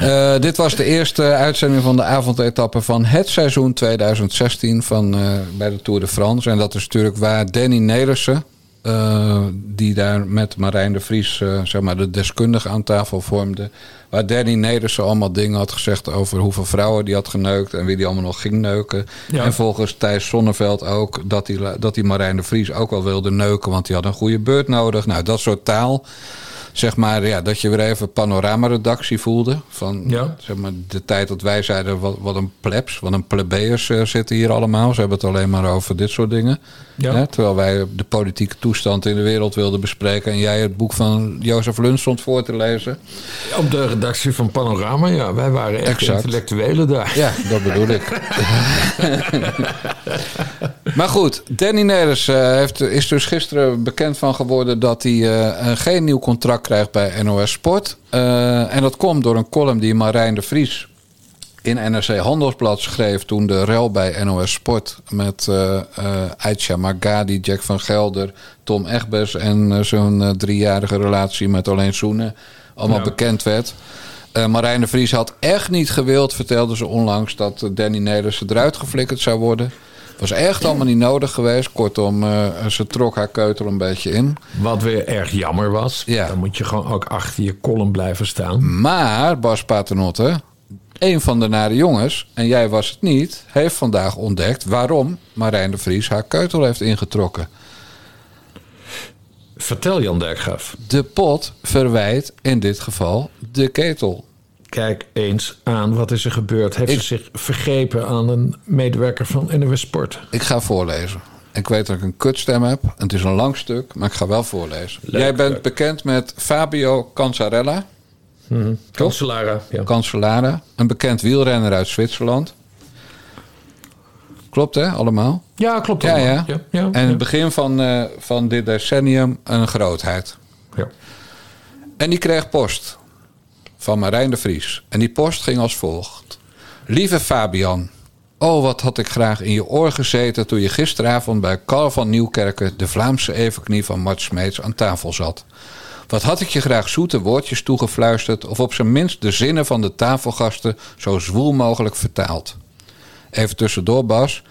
Eh, dit was de eerste uitzending van de avondetappe van het seizoen 2016 van, eh, bij de Tour de France. En dat is natuurlijk waar Danny Nelissen, eh, die daar met Marijn de Vries eh, zeg maar de deskundige aan tafel vormde. Waar Danny Nelissen allemaal dingen had gezegd over hoeveel vrouwen die had geneukt en wie die allemaal nog ging neuken. Ja. En volgens Thijs Sonneveld ook dat die, dat die Marijn de Vries ook wel wilde neuken, want die had een goede beurt nodig. Nou, dat soort taal zeg maar, ja, dat je weer even panoramaredactie voelde. Van Ja. zeg maar, de tijd dat wij zeiden, wat, wat een plebs, wat een plebeiers eh, zitten hier allemaal. Ze hebben het alleen maar over dit soort dingen. Ja. Hè, terwijl wij de politieke toestand in de wereld wilden bespreken. En jij het boek van Jozef Lund stond voor te lezen. Op de redactie van Panorama, ja. Wij waren echt intellectuelen daar. Ja, dat bedoel ik. maar goed, Danny Neres eh, heeft, is dus gisteren bekend van geworden dat hij eh, geen nieuw contract krijgt bij NOS Sport. Eh, en dat komt door een column die Marijn de Vries in NRC Handelsblad schreef toen de rel bij NOS Sport met eh Aisha Magadi, Jack van Gelder, Tom Egbers en zo'n driejarige relatie met Alleen Soenen allemaal Ja. bekend werd. Eh, Marijn de Vries had echt niet gewild, vertelde ze onlangs, dat Danny Nederse eruit geflikkerd zou worden. Was echt allemaal niet nodig geweest. Kortom, eh, ze trok haar keutel een beetje in. Wat weer erg jammer was. Ja. Dan moet je gewoon ook achter je column blijven staan. Maar Bas Paternotte, een van de nare jongens, en jij was het niet, heeft vandaag ontdekt waarom Marijn de Vries haar keutel heeft ingetrokken. Vertel Jan Dijkgraaf. De pot verwijt in dit geval de ketel. Kijk eens aan wat is er gebeurd. Heeft Ik- ze zich vergrepen aan een medewerker van NOS Sport? Ik ga voorlezen. Ik weet dat ik een kutstem heb. Het is een lang stuk, maar ik ga wel voorlezen. Leuk, Jij bent leuk. bekend met Fabio Canzarella, Kanselara. Ja. Cancellara, een bekend wielrenner uit Zwitserland. Klopt hè, allemaal? ja, klopt. Allemaal. ja. ja, ja, En het begin van, eh, van dit decennium een grootheid. Ja. En die kreeg post van Marijn de Vries. En die post ging als volgt. Lieve Fabian, oh wat had ik graag in je oor gezeten... toen je gisteravond bij Carl van Nieuwkerken... de Vlaamse evenknie van Mart Smeets aan tafel zat. Wat had ik je graag zoete woordjes toegefluisterd... of op zijn minst de zinnen van de tafelgasten... zo zwoel mogelijk vertaald. Even tussendoor, Bas.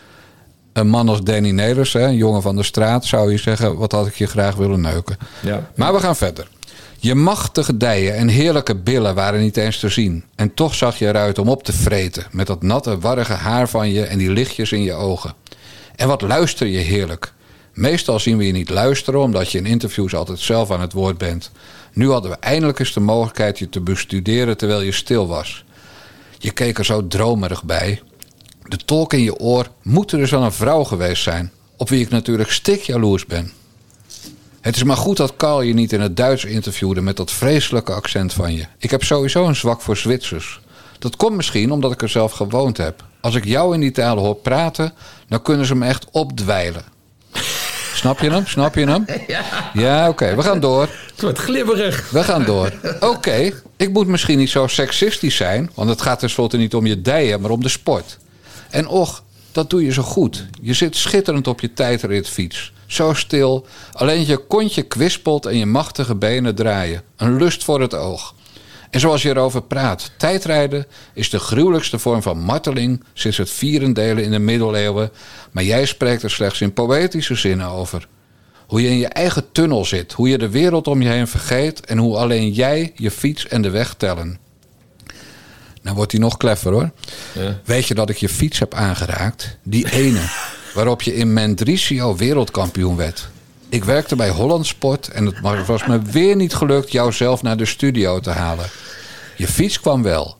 Een man als Danny Nelers, hè, een jongen van de straat... zou je zeggen, wat had ik je graag willen neuken. Ja. Maar we gaan verder. Je machtige dijen en heerlijke billen waren niet eens te zien. En toch zag je eruit om op te vreten. Met dat natte, warrige haar van je en die lichtjes in je ogen. En wat luister je heerlijk. Meestal zien we je niet luisteren omdat je in interviews altijd zelf aan het woord bent. Nu hadden we eindelijk eens de mogelijkheid je te bestuderen terwijl je stil was. Je keek er zo dromerig bij. De tolk in je oor moet er dus wel een vrouw geweest zijn. Op wie ik natuurlijk stikjaloers ben. Het is maar goed dat Carl je niet in het Duits interviewde met dat vreselijke accent van je. Ik heb sowieso een zwak voor Zwitsers. Dat komt misschien omdat ik er zelf gewoond heb. Als ik jou in die taal hoor praten, dan kunnen ze me echt opdwijlen. Snap je hem? Snap je hem? Ja, oké. We gaan door. Het wordt glibberig. We gaan door. Oké, ik moet misschien niet zo seksistisch zijn, want het gaat tenslotte niet om je dijen, maar om de sport. En och, dat doe je zo goed. Je zit schitterend op je tijdritfiets. Zo stil, alleen je kontje kwispelt en je machtige benen draaien. Een lust voor het oog. En zoals je erover praat, tijdrijden is de gruwelijkste vorm van marteling sinds het vierendelen in de middeleeuwen, maar jij spreekt er slechts in poëtische zinnen over. Hoe je in je eigen tunnel zit, hoe je de wereld om je heen vergeet en hoe alleen jij je fiets en de weg tellen. Nou wordt hij nog kleffer hoor. Weet je dat ik je fiets heb aangeraakt? Die ene, waarop je in Mendrisio wereldkampioen werd. Ik werkte bij Holland Sport en het was me weer niet gelukt jou zelf naar de studio te halen. Je fiets kwam wel.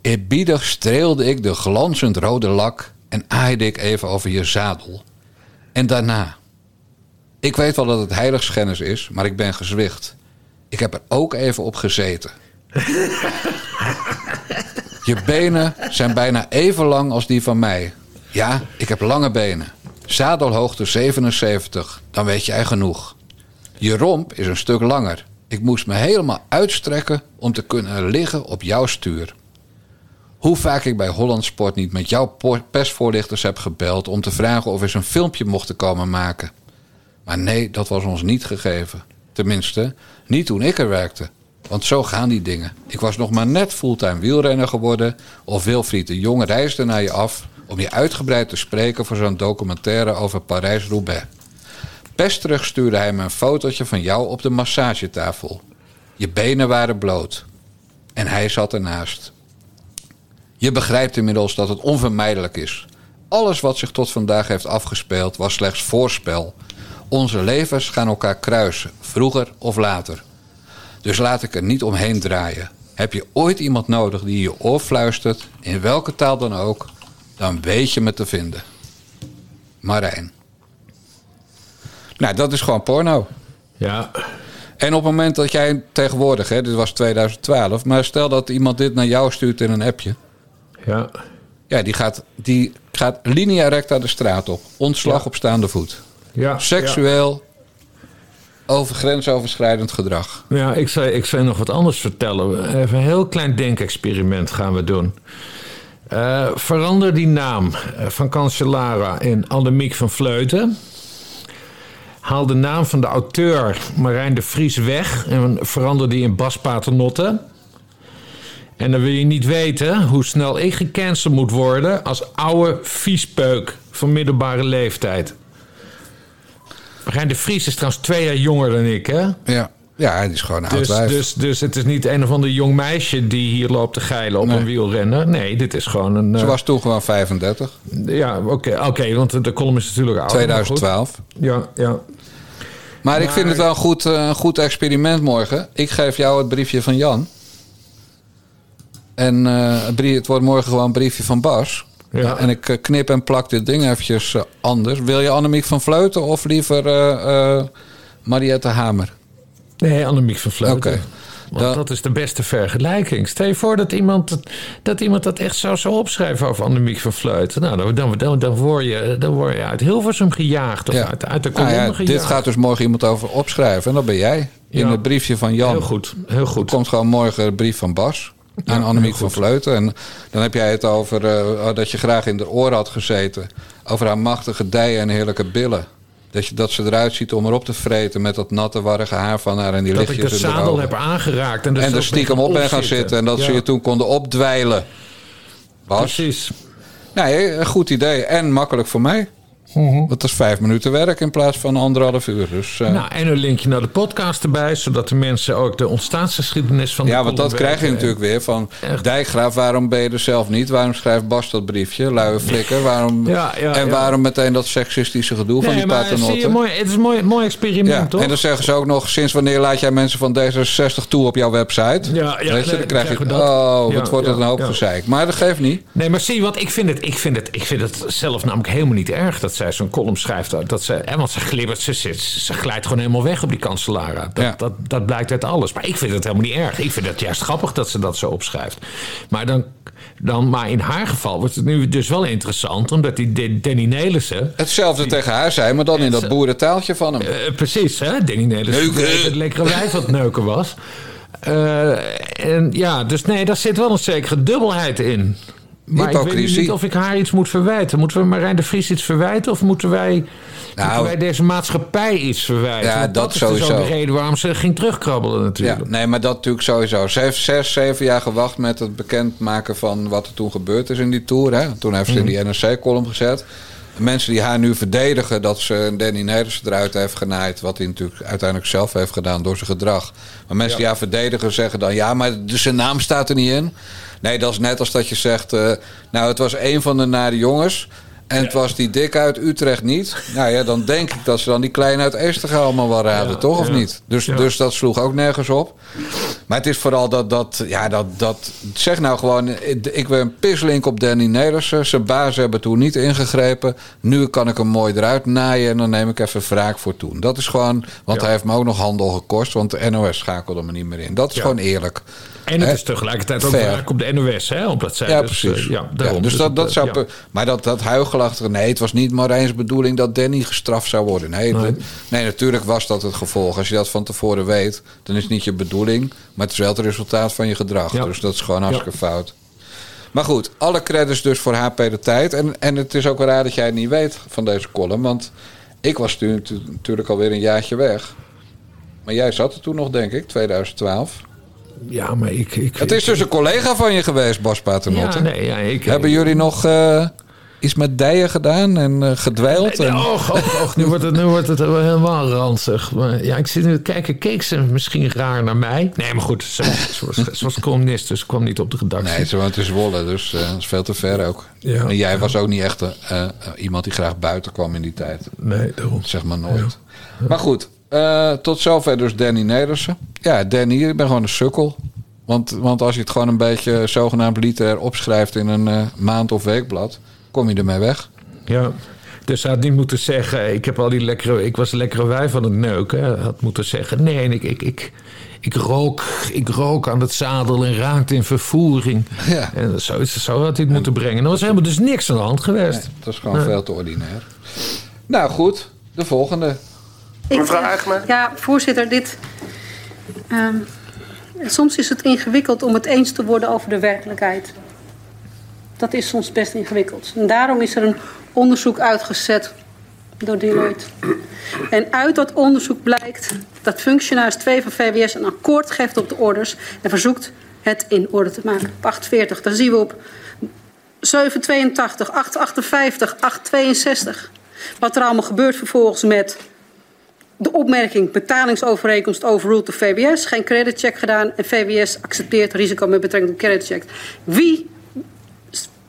Eerbiedig streelde ik de glanzend rode lak en aaide ik even over je zadel. En daarna. Ik weet wel dat het heiligschennis is, maar ik ben gezwicht. Ik heb er ook even op gezeten. Je benen zijn bijna even lang als die van mij. Ja, ik heb lange benen. Zadelhoogte 77, dan weet jij genoeg. Je romp is een stuk langer. Ik moest me helemaal uitstrekken om te kunnen liggen op jouw stuur. Hoe vaak ik bij Holland Sport niet met jouw persvoorlichters heb gebeld om te vragen of we eens een filmpje mochten komen maken. Maar nee, dat was ons niet gegeven. Tenminste, niet toen ik er werkte. Want zo gaan die dingen. Ik was nog maar net fulltime wielrenner geworden. Of Wilfried de Jong reisde naar je af om je uitgebreid te spreken voor zo'n documentaire over Parijs-Roubaix. Pesterig stuurde hij me een fotootje van jou op de massagetafel. Je benen waren bloot. En hij zat ernaast. Je begrijpt inmiddels dat het onvermijdelijk is. Alles wat zich tot vandaag heeft afgespeeld was slechts voorspel. Onze levens gaan elkaar kruisen, vroeger of later. Dus laat ik er niet omheen draaien. Heb je ooit iemand nodig die je oor fluistert, in welke taal dan ook, dan weet je me te vinden. Marijn. Nou, dat is gewoon porno. Ja. En op het moment dat jij tegenwoordig, hè, dit was 2012, maar stel dat iemand dit naar jou stuurt in een appje. Ja. Ja, die gaat, die gaat linea recta de straat op. Ontslag Ja. op staande voet. Ja. Seksueel, over grensoverschrijdend gedrag. Ja, ik zou, ik zou je nog wat anders vertellen. Even een heel klein denkexperiment gaan we doen. Eh, verander die naam eh, van Cancellara in Annemiek van Vleuten. Haal de naam van de auteur Marijn de Vries weg en verander die in Bas Paternotte. En dan wil je niet weten hoe snel ik gecanceld moet worden als oude viespeuk van middelbare leeftijd. Marijn de Vries is trouwens twee jaar jonger dan ik, hè? Ja, ja die is gewoon een oud Dus, wijf. dus, dus het is niet een of ander jong meisje die hier loopt te geilen op Nee. een wielrenner. Nee, dit is gewoon een... Ze eh, was toen gewoon 35. Ja, oké, oké, want de column is natuurlijk oud. 2012. Ja, ja. Maar, ik vind het wel een goed, eh, een goed experiment morgen. Ik geef jou het briefje van Jan. En eh, het wordt morgen gewoon een briefje van Bas. Ja. En ik knip en plak dit ding eventjes anders. Wil je Annemiek van Vleuten of liever Mariette Hamer? Nee, Annemiek van Vleuten. Want Dan- dat is de beste vergelijking. Stel je voor dat iemand, dat iemand dat echt zou, zou opschrijven over Annemiek van Vleuten. Nou, dan, dan, dan, dan, word, je, dan word je uit Hilversum gejaagd. Of Ja. uit, uit de Nou kolonne ja, gejaagd. dit gaat dus morgen iemand over opschrijven. En dat ben jij. In het briefje van Jan. Heel goed, heel goed. Er komt gewoon morgen een brief van Bas. Aan Annemiek van. Vleuten. En dan heb jij het over eh, dat je graag in de oren had gezeten. Over haar machtige dijen en heerlijke billen. Dat, je, dat ze eruit ziet om erop te vreten met dat natte, warrige haar van haar en die dat ik lichtjes de in de zadel heb aangeraakt. En, er En er stiekem op ben gaan zitten. En dat ze je toen konden opdwijlen. Bas? Precies. Nee, een goed idee. En makkelijk voor mij. Want dat is vijf minuten werk in plaats van anderhalf uur. Dus, eh, Nou, en een linkje naar de podcast erbij, zodat de mensen ook de ontstaansgeschiedenis van de ja, want dat krijg je natuurlijk weer van Echt. Dijkgraaf. Waarom ben je er zelf niet? Waarom schrijft Bas dat briefje? Luie flikker. Waarom, Ja, ja, en ja. waarom meteen dat seksistische gedoe van die maar je, mooi, het is een mooi, mooi experiment, toch? en dan zeggen ze ook nog, sinds wanneer laat jij mensen van D66 toe op jouw website? Ja, ja, Weet je, nee, dan krijg je, dat. oh, wat wordt het een hoop gezeik. Maar dat geeft niet. Nee, maar zie, want ik vind, het, ik, vind het, ik vind het zelf namelijk helemaal niet erg dat zij zo'n column schrijft. Dat ze, hè, want ze glibbert, ze, ze, ze glijdt gewoon helemaal weg op die kanselara. Dat, Ja. dat, dat blijkt uit alles. Maar ik vind het helemaal niet erg. Ik vind het juist grappig dat ze dat zo opschrijft. Maar, dan, dan, maar in haar geval wordt het nu dus wel interessant, omdat die Danny Nelissen. Hetzelfde tegen haar zei, maar dan in dat boerentaaltje van hem. Eh, precies, hè? Danny Nelissen. Het lekkere wijf wat neuken was. Eh, en ja, dus nee, daar zit wel een zekere dubbelheid in. Maar ik weet niet of ik haar iets moet verwijten. Moeten we Marijn de Vries iets verwijten? Of moeten wij, Nou, moeten wij deze maatschappij iets verwijten? Ja, dat is dus ook sowieso. de reden waarom ze ging terugkrabbelen Ja, natuurlijk. nee, maar dat natuurlijk sowieso. Ze heeft zes, zeven jaar gewacht met het bekendmaken van wat er toen gebeurd is in die tour. Hè? Toen heeft ze in die NRC-column gezet. De mensen die haar nu verdedigen dat ze Danny Nederse eruit heeft genaaid. Wat hij natuurlijk uiteindelijk zelf heeft gedaan door zijn gedrag. Maar mensen die haar verdedigen zeggen dan... ja, maar dus zijn naam staat er niet in. Nee, dat is net als dat je zegt... eh, nou, het was een van de nare jongens... En het was die dik uit Utrecht niet. Nou ja, dan denk ik dat ze dan die klein uit Eestigen allemaal wel raden, Ja, toch? Of ja. niet? Dus, Ja. dus dat sloeg ook nergens op. Maar het is vooral dat, dat, ja, dat, dat zeg nou gewoon, ik ben een pislink op Danny Nedersen. Zijn baas hebben toen niet ingegrepen. Nu kan ik hem mooi eruit naaien en dan neem ik even wraak voor toen. Dat is gewoon, want hij heeft me ook nog handel gekost, want de NOS schakelde me niet meer in. Dat is gewoon eerlijk. En het is tegelijkertijd ook raak op de NOS, hè? Omdat zij Ja, dus, precies. eh, ja, daarom. Ja, dus dat, dat eh, zou. ja. Maar dat, dat huigelachtige. Nee, het was niet Marijn's bedoeling dat Danny gestraft zou worden. Nee, Nee. natuurlijk was dat het gevolg. Als je dat van tevoren weet, dan is het niet je bedoeling. Maar het is wel het resultaat van je gedrag. Ja. Dus dat is gewoon hartstikke fout. Maar goed, alle credits dus voor HP de tijd. En, en het is ook raar dat jij het niet weet van deze column. Want ik was toen tu- natuurlijk alweer een jaartje weg. Maar jij zat er toen nog, denk ik, 2012. Ja, maar ik... ik Het is dus een collega van je geweest, Bas Paternotte. Ja, nee, ja, ik... Hebben jullie nog eh, iets met dijen gedaan en eh, gedwijld? En... Och, och, och, nu wordt het, nu wordt het helemaal ranzig. Maar ja, ik zit nu te kijken, keek ze misschien raar naar mij? Nee, maar goed, ze, ze was, ze was columnist, dus kwam niet op de redactie. Nee, ze woont in Zwolle, dus eh, dat is veel te ver ook. Ja. en jij was ook niet echt iemand die graag buiten kwam in die tijd. Nee, daarom. Zeg maar nooit. Maar goed, Eh, tot zover dus Danny Nedersen. Ja, Danny, ik ben gewoon een sukkel. Want, want als je het gewoon een beetje zogenaamd literair opschrijft in een eh, maand of weekblad, kom je ermee weg. Ja. Dus hij had niet moeten zeggen, ik, heb al die lekkere, ik was lekkere wijf van het neuken. Hij had moeten zeggen, nee, ik, ik, ik, ik, rook, ik rook aan het zadel en raakte in vervoering. Ja. En zo, zo had hij het moeten brengen. Er was helemaal dus niks aan de hand geweest. Nee, dat is gewoon Nee. veel te ordinair. Nou goed, de volgende. Ik, Mevrouw Eigma? Ja, voorzitter, dit. ehm, soms is het ingewikkeld om het eens te worden over de werkelijkheid. Dat is soms best ingewikkeld. En daarom is er een onderzoek uitgezet door Deloitte. En uit dat onderzoek blijkt dat functionaris 2 van VWS een akkoord geeft op de orders en verzoekt het in orde te maken. Op 840, dan zien we op 782, 858, 862. Wat er allemaal gebeurt vervolgens met de opmerking betalingsovereenkomst overruled door VWS, geen creditcheck gedaan en VWS accepteert risico met betrekking tot creditcheck. Wie,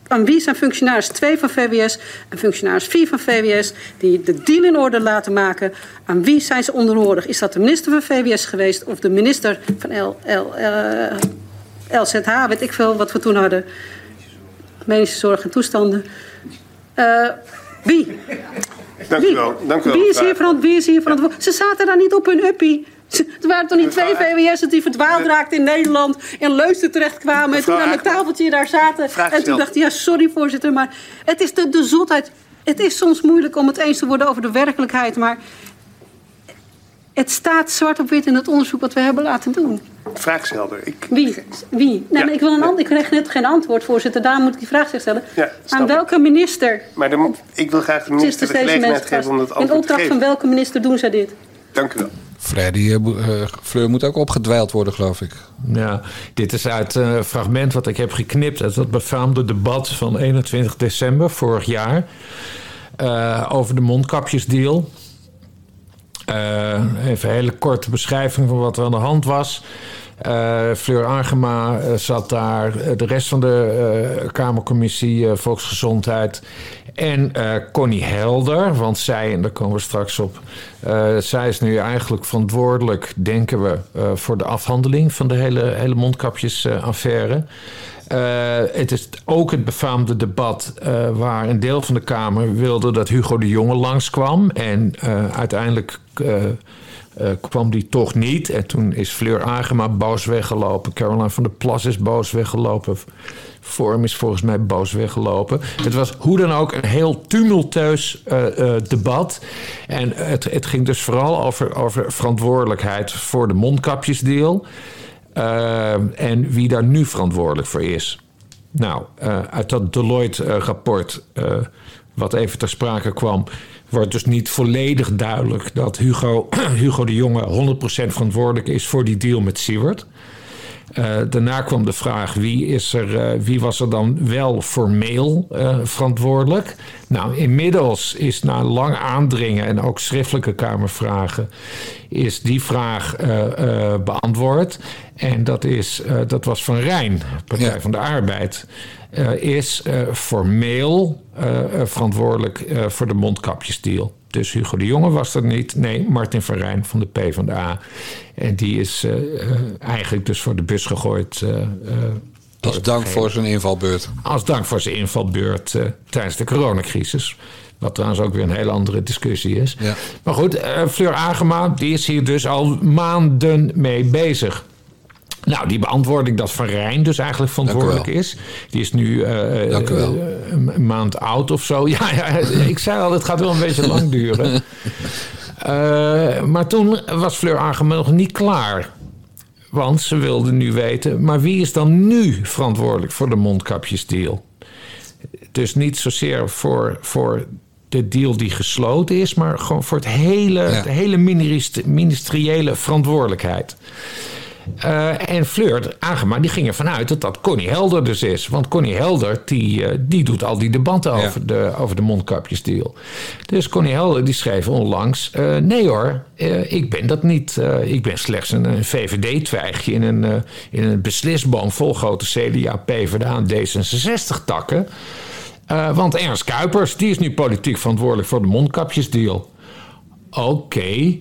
aan wie zijn functionaris 2 van VWS en functionaris 4 van VWS die de deal in orde laten maken? Aan wie zijn ze onderhorig? Is dat de minister van VWS geweest of de minister van L, L, LZH, weet ik veel wat we toen hadden? Medische zorg en toestanden. Eh, wie? Dank u wel. Dank u wel. Wie is hier, verant, wie is hier verantwoordelijk? Ze zaten daar niet op hun uppie. Er waren toch niet twee VWS'ers die verdwaald raakten in Nederland... en Leusden terechtkwamen en toen aan het tafeltje daar zaten. En toen dachten ja, sorry voorzitter, maar het is de, de zotheid. Het is soms moeilijk om het eens te worden over de werkelijkheid... maar het staat zwart op wit in het onderzoek wat we hebben laten doen. Vraag is helder. Ik, Wie? Wie? Nee, Ja. maar ik, wil een ik kreeg net geen antwoord, voorzitter. Daarom moet ik die vraag zich stellen. Ja, Aan ik. welke minister maar dan, ik wil graag de is minister de de gelegenheid geven om dat? In antwoord te opdracht van welke minister doen zij dit? Dank u wel. Freddy eh, eh, Fleur moet ook opgedwijld worden, geloof ik. Ja, dit is uit eh, een fragment wat ik heb geknipt uit dat befaamde debat van 21 december vorig jaar. eh, over de mondkapjesdeal. Eh, even een hele korte beschrijving van wat er aan de hand was. Eh, Fleur Agema eh, zat daar, de rest van de Kamercommissie Volksgezondheid. En Connie Helder, want zij, en daar komen we straks op, zij is nu eigenlijk verantwoordelijk, denken we, voor de afhandeling van de hele, hele mondkapjesaffaire. Eh, het is ook het befaamde debat eh, waar een deel van de Kamer wilde dat Hugo de Jonge langskwam. En eh, uiteindelijk kwam die toch niet. En toen is Fleur Agema boos weggelopen. Caroline van der Plas is boos weggelopen. Vorm is volgens mij boos weggelopen. Het was hoe dan ook een heel tumultueus debat. En het, het ging dus vooral over, over verantwoordelijkheid voor de mondkapjesdeal. Eh, en wie daar nu verantwoordelijk voor is. Nou, eh, uit dat Deloitte-rapport, eh, wat even ter sprake kwam, wordt dus niet volledig duidelijk dat Hugo, Hugo de Jonge 100% verantwoordelijk is voor die deal met Siewert. Eh, daarna kwam de vraag wie, is er, eh, wie was er dan wel formeel eh, verantwoordelijk. Nou, inmiddels is na lang aandringen en ook schriftelijke Kamervragen... is die vraag beantwoord. En dat, is, dat was van Rijn, Partij Ja. van de Arbeid... is formeel verantwoordelijk voor de mondkapjesdeal. Dus Hugo de Jonge was er niet. Nee, Martin van Rijn van de PvdA. En die is eh, eh, eigenlijk dus voor de bus gegooid. eh, Als dank voor zijn invalbeurt. Als dank voor zijn invalbeurt tijdens de coronacrisis. Wat trouwens ook weer een hele andere discussie is. Ja. Maar goed, Fleur Agema die is hier dus al maanden mee bezig. Nou, die beantwoording dat Van Rijn dus eigenlijk verantwoordelijk is. Die is nu eh, wel. eh, een maand oud of zo. Ja, ja, ik zei al, het gaat wel een beetje lang duren. Eh, maar toen was Fleur Agema nog niet klaar. Want ze wilde nu weten, maar wie is dan nu verantwoordelijk voor de mondkapjesdeal? Dus niet zozeer voor, voor de deal die gesloten is, maar gewoon voor het hele, Ja. de hele minister- ministeriële verantwoordelijkheid. Eh, en Fleur Agema die ging ervan uit dat dat Connie Helder dus is. Want Connie Helder die, eh, die doet al die debatten Ja. over, de, over de mondkapjesdeal. Dus Connie Helder die schreef onlangs... eh, nee hoor, ik ben dat niet. Ik ben slechts een, een VVD-twijgje in een, in een beslisboom... vol grote CDA, PvdA en D66-takken. Eh, want Ernst Kuipers die is nu politiek verantwoordelijk voor de mondkapjesdeal. Oké,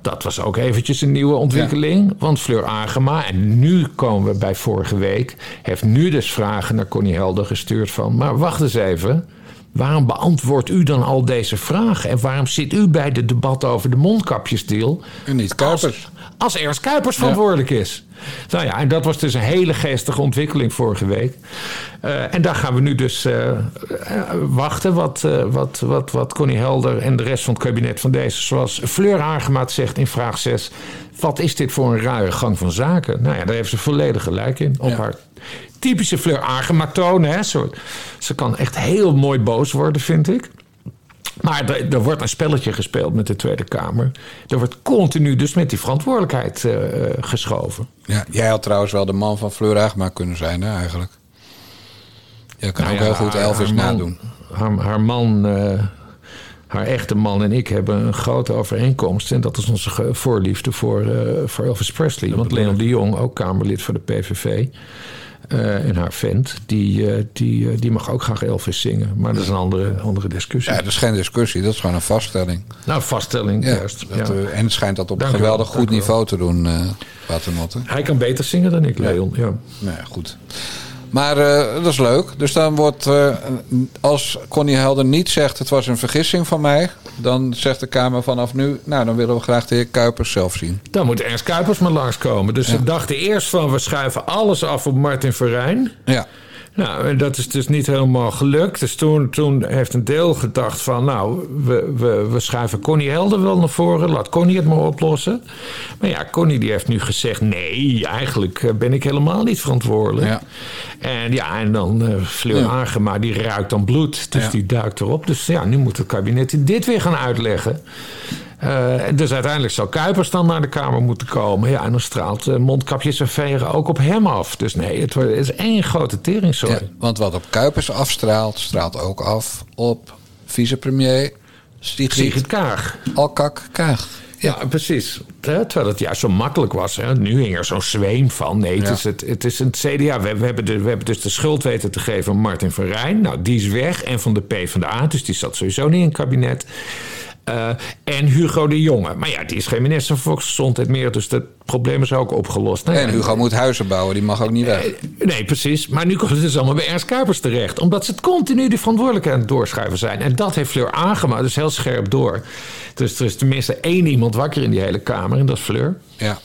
Dat was ook eventjes een nieuwe ontwikkeling. Want Fleur Agema, en nu komen we bij vorige week... heeft nu dus vragen naar Connie Helder gestuurd van... maar wacht eens even, waarom beantwoordt u dan al deze vragen? En waarom zit u bij de debat over de mondkapjesdeal... En niet Kuipers. Als, als Ernst Kuipers verantwoordelijk is. Nou ja, en dat was dus een hele geestige ontwikkeling vorige week. Eh, en daar gaan we nu dus eh, eh, wachten wat, eh, wat, wat, wat Connie Helder en de rest van het kabinet van deze... zoals Fleur Aangemaat zegt in vraag 6... wat is dit voor een rare gang van zaken? Nou ja, daar heeft ze volledig gelijk in. Op haar typische Fleur Aangemaat toon. Hè? Zo, ze kan echt heel mooi boos worden, vind ik. Maar er, er wordt een spelletje gespeeld met de Tweede Kamer. Er wordt continu dus met die verantwoordelijkheid eh, eh, geschoven. Ja, jij had trouwens wel de man van Fleur Agema kunnen zijn, hè, eigenlijk. Jij kan Nou ook ja, heel goed Elvis haar man- nadoen. Haar, haar man, eh, haar echte man en ik hebben een grote overeenkomst. En dat is onze voorliefde voor, eh, voor Elvis Presley. Want Leon de Jong, ook Kamerlid voor de PVV... eh, en haar vent, die, eh, die, eh, die mag ook graag Elvis zingen. Maar dat is een andere, andere discussie. Ja, dat is geen discussie, dat is gewoon een vaststelling. Nou, vaststelling Ja, juist. dat, ja. eh, en het schijnt dat op een geweldig goed niveau te doen, eh Paternotte. Hij kan beter zingen dan ik, Leon. Ja. Nou ja, goed. Maar eh, dat is leuk. Dus dan wordt, eh, als Connie Helder niet zegt... het was een vergissing van mij... dan zegt de Kamer vanaf nu... nou, dan willen we graag de heer Kuipers zelf zien. Dan moet Ernst Kuipers maar langskomen. Dus ze dachten eerst van we schuiven alles af op Martin Verrijn. Ja. Nou, dat is dus niet helemaal gelukt. Dus toen, toen heeft een deel gedacht van... nou, we, we, we schuiven Connie Helder wel naar voren. Laat Connie het maar oplossen. Maar ja, Connie die heeft nu gezegd... nee, eigenlijk eh, ben ik helemaal niet verantwoordelijk. Ja. En ja, en dan eh Fleur Ja. Agema, die ruikt dan bloed. Dus Ja. die duikt erop. Dus ja, nu moet het kabinet dit weer gaan uitleggen. Eh, dus uiteindelijk zou Kuipers dan naar de Kamer moeten komen. Ja, en dan straalt eh, mondkapjes en ook op hem af. Dus nee, het, wordt, het is één grote teringzooi. Ja, want wat op Kuipers afstraalt... straalt ook af op vicepremier Sigrid, Sigrid Kaag. Alkak Kaag. Ja, precies. Hè, Terwijl het juist zo makkelijk was. Hè. Nu hing er zo'n zweem van. Nee, het, Ja. is het, het is een CDA. We, we, hebben de, we hebben dus de schuld weten te geven aan Martin van Rijn. Nou, die is weg. En van de PvdA. Dus die zat sowieso niet in het kabinet. Eh, en Hugo de Jonge. Maar ja, die is geen minister van Volksgezondheid meer. Dus dat probleem is ook opgelost. Nou ja, En Hugo moet huizen bouwen, die mag ook niet weg. Nee, precies. Maar nu komt het dus allemaal bij Ernst Kuipers terecht. Omdat ze het continu de verantwoordelijkheid aan het doorschuiven zijn. En dat heeft Fleur aangemaakt. Dus heel scherp door. Dus er is tenminste één iemand wakker in die hele Kamer. En dat is Fleur. Ja.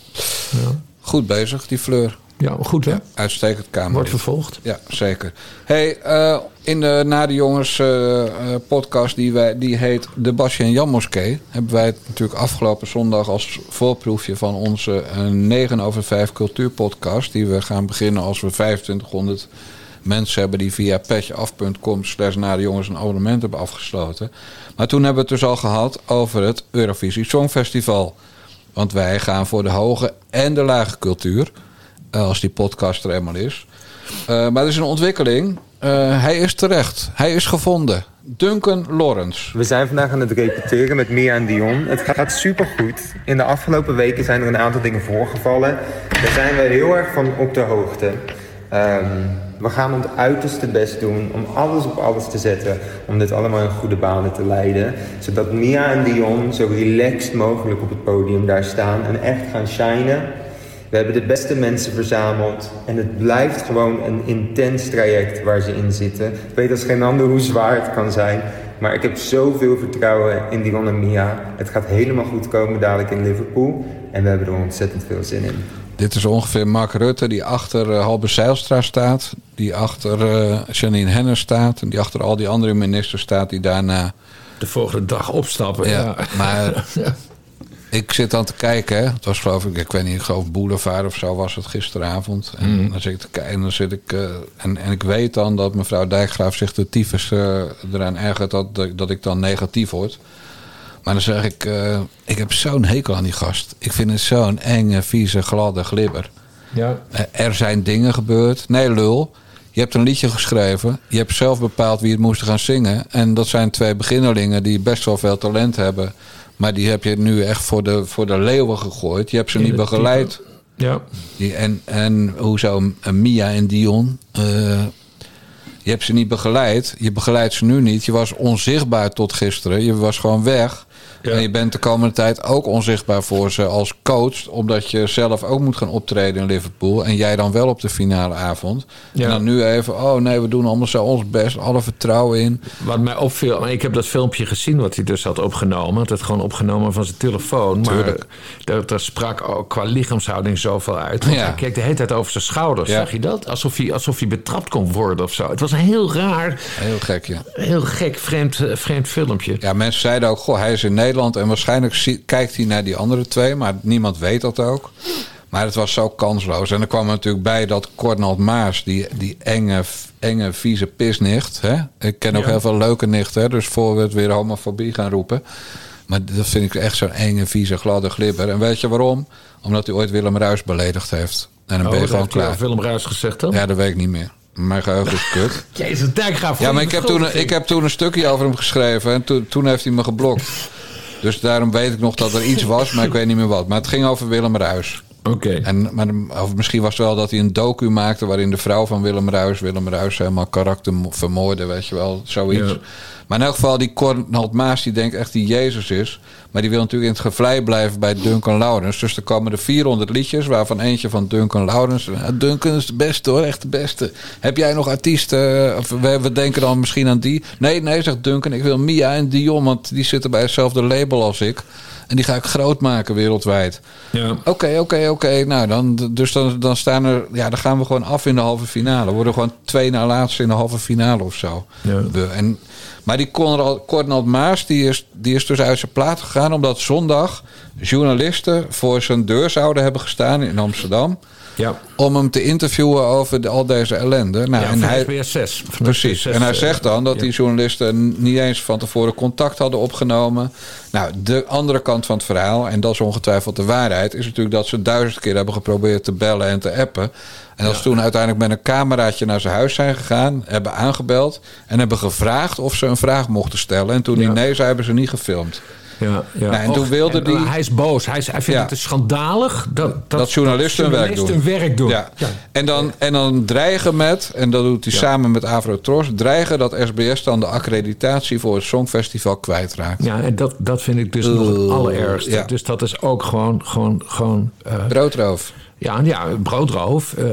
Goed bezig, die Fleur. Ja, goed hè? Uitstekend Kamer. Wordt vervolgd. Ja, zeker. Hey, eh, in de Na de Jongens eh, eh, podcast die, wij, die heet De Basje en Jan Moskee... hebben wij het natuurlijk afgelopen zondag als voorproefje van onze eh, 9 over 5 cultuurpodcast... die we gaan beginnen als we 2500 mensen hebben... die via petjeaf.com slash Na de Jongens een abonnement hebben afgesloten. Maar toen hebben we het dus al gehad over het Eurovisie Songfestival... Want wij gaan voor de hoge en de lage cultuur. Eh, als die podcast er eenmaal is. Eh, maar er is een ontwikkeling. Eh, hij is terecht. Hij is gevonden. Duncan Lawrence. We zijn vandaag aan het repeteren met Mia en Dion. Het gaat supergoed. In de afgelopen weken zijn er een aantal dingen voorgevallen. Daar zijn we heel erg van op de hoogte. Ehm, we gaan ons uiterste best doen om alles op alles te zetten om dit allemaal in goede banen te leiden. Zodat Mia en Dion zo relaxed mogelijk op het podium daar staan en echt gaan shinen. We hebben de beste mensen verzameld en het blijft gewoon een intens traject waar ze in zitten. Ik weet als geen ander hoe zwaar het kan zijn, maar ik heb zoveel vertrouwen in Dion en Mia. Het gaat helemaal goed komen dadelijk in Liverpool en we hebben er ontzettend veel zin in. Dit is ongeveer Mark Rutte die achter eh, Halbe Zijlstra staat. Die achter eh, Janine Hennis staat. En die achter al die andere ministers staat die daarna... De volgende dag opstappen. Ja, Ja. maar ik zit dan te kijken. Hè. Het was geloof ik, ik weet niet, ik geloof Boulevard of zo was het gisteravond. En Mhm. dan zit ik te kijken en dan zit ik... eh, en, en ik weet dan dat mevrouw Dijkgraaf zich de tyfus eh, eraan ergert dat, dat, dat ik dan negatief word. Maar dan zeg ik, eh, ik heb zo'n hekel aan die gast. Ik vind het zo'n enge, vieze, gladde glibber. Ja. Er zijn dingen gebeurd. Nee, lul. Je hebt een liedje geschreven. Je hebt zelf bepaald wie het moest gaan zingen. En dat zijn twee beginnerlingen die best wel veel talent hebben. Maar die heb je nu echt voor de, voor de leeuwen gegooid. Je hebt ze niet begeleid. Ja. Die, en, en hoezo eh, Mia en Dion? eh, je hebt ze niet begeleid. Je begeleidt ze nu niet. Je was onzichtbaar tot gisteren. Je was gewoon weg. En je bent de komende tijd ook onzichtbaar voor ze als coach. Omdat je zelf ook moet gaan optreden in Liverpool. En jij dan wel op de finale avond. Ja. En dan nu even, oh nee, we doen allemaal zo ons best. Alle vertrouwen in. Wat mij opviel, ik heb dat filmpje gezien wat hij dus had opgenomen. Het had gewoon opgenomen van zijn telefoon. Maar Tuurlijk. daar, daar sprak ook qua lichaamshouding zoveel uit. Want Ja. hij keek de hele tijd over zijn schouders. Ja. Zag je dat? Alsof hij, alsof hij betrapt kon worden of zo. Het was heel raar, Heel gek, ja. heel gek vreemd, vreemd filmpje. Ja, mensen zeiden ook, goh, hij is in Nederland. En waarschijnlijk kijkt hij naar die andere twee. Maar niemand weet dat ook. Maar het was zo kansloos. En er kwam er natuurlijk bij dat Cornald Maas, die, die enge, enge, vieze pisnicht. Hè? Ik ken ook Ja. heel veel leuke nichten. Hè? Dus voor we het weer homofobie gaan roepen. Maar dat vind ik echt zo'n enge, vieze, gladde glibber. En weet je waarom? Omdat hij ooit Willem Ruis beledigd heeft. En dan Oh, ben je gewoon klaar. Willem Ruis gezegd dan? Ja, dat weet ik niet meer. Mijn geheugen is kut. Jezus, Dijkgraaf. Ja, maar ik heb, toen, ik heb toen een stukje over hem geschreven en toen, toen heeft hij me geblokt. Dus daarom weet ik nog dat er iets was, maar ik weet niet meer wat. Maar het ging over Willem Ruis. Oké. En maar, of misschien was het wel dat hij een docu maakte waarin de vrouw van Willem Ruis, Willem Ruis helemaal karakter mo- vermoordde, weet je wel, zoiets. Ja. Maar in elk geval, die Cornald Maas, die denkt echt die Jezus is. Maar die wil natuurlijk in het gevlei blijven bij Duncan Lawrence. Dus er komen er 400 liedjes, waarvan eentje van Duncan Lawrence. Ja, Duncan is de beste hoor, echt de beste. Heb jij nog artiesten? eh, Of we, we denken dan misschien aan die. Nee, nee, zegt Duncan, ik wil Mia en Dion, want die zitten bij hetzelfde label als ik. En die ga ik groot maken wereldwijd. Ja. Oké, oké, oké. Nou, dan, dus dan, dan staan er. Ja, dan gaan we gewoon af in de halve finale. We worden gewoon twee na laatste in de halve finale of zo. Ja. En, maar die Conrad, Cornald Maas, die is, die is dus uit zijn plaat gegaan. omdat zondag journalisten voor zijn deur zouden hebben gestaan in Amsterdam. Ja. om hem te interviewen over de- al deze ellende. Nou, ja, en hij, 6. Van Precies. SBS6, En hij eh, zegt dan dat ja. die journalisten niet eens van tevoren contact hadden opgenomen. Nou, de andere kant van het verhaal, en dat is ongetwijfeld de waarheid, is natuurlijk dat ze duizend keer hebben geprobeerd te bellen en te appen. En dat ze toen uiteindelijk met een cameraatje naar zijn huis zijn gegaan, hebben aangebeld en hebben gevraagd of ze een vraag mochten stellen. En toen die nee zei, hebben ze niet gefilmd. Ja, ja. Nou, en toen Och, wilde en, die- Hij is boos. Hij, is, hij vindt Ja. het schandalig dat, dat, Dat, journalisten hun werk doen. werk doen. Ja. En, dan, en dan dreigen met, en dat doet hij samen met Avrotros, dreigen dat SBS dan de accreditatie voor het Songfestival kwijtraakt. Ja, en dat, dat vind ik dus nog het allerergste. Dus dat is ook gewoon... gewoon, gewoon eh, Broodroof. Ja, ja, broodroof, eh,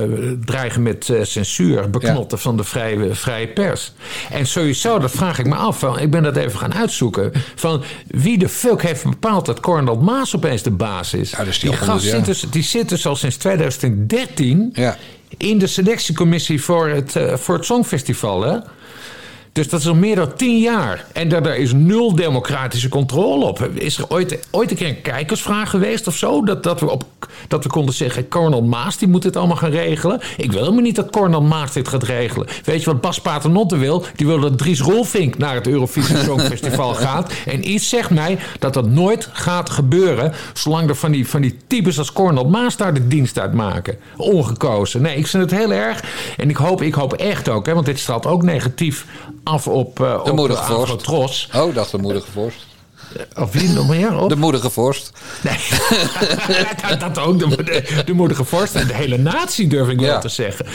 dreigen met eh, censuur, beknotten van de vrije, vrije pers. En sowieso, dat vraag ik me af, van, ik ben dat even gaan uitzoeken, van wie de fuck heeft bepaald dat Cornel Maas opeens de baas is? die die al gast 100 zit dus, die zit dus al sinds 2013 Ja. in de selectiecommissie voor het, eh, voor het Songfestival, hè? Dus dat is al meer dan tien jaar. En daar, daar is nul democratische controle op. Is er ooit, ooit een keer een kijkersvraag geweest of zo? Dat, dat, we, op, dat we konden zeggen, Cornel Maas die moet dit allemaal gaan regelen. Ik wil helemaal niet dat Cornel Maas dit gaat regelen. Weet je wat Bas Paternotte wil? Die wil dat Dries Rolfink naar het Eurovisie Songfestival gaat. En iets zegt mij dat dat nooit gaat gebeuren... zolang er van die, van die types als Cornel Maas daar de dienst uit maken. Ongekozen. Nee, ik vind het heel erg. En ik hoop, ik hoop echt ook, hè, want dit straalt ook negatief af op, eh De op moedige vorst. Oh, dacht de moedige vorst. Of wie meer? Op? De moedige vorst. Nee, dat, dat ook. De, de, de moedige vorst en de hele natie durf ik wel Ja. te zeggen.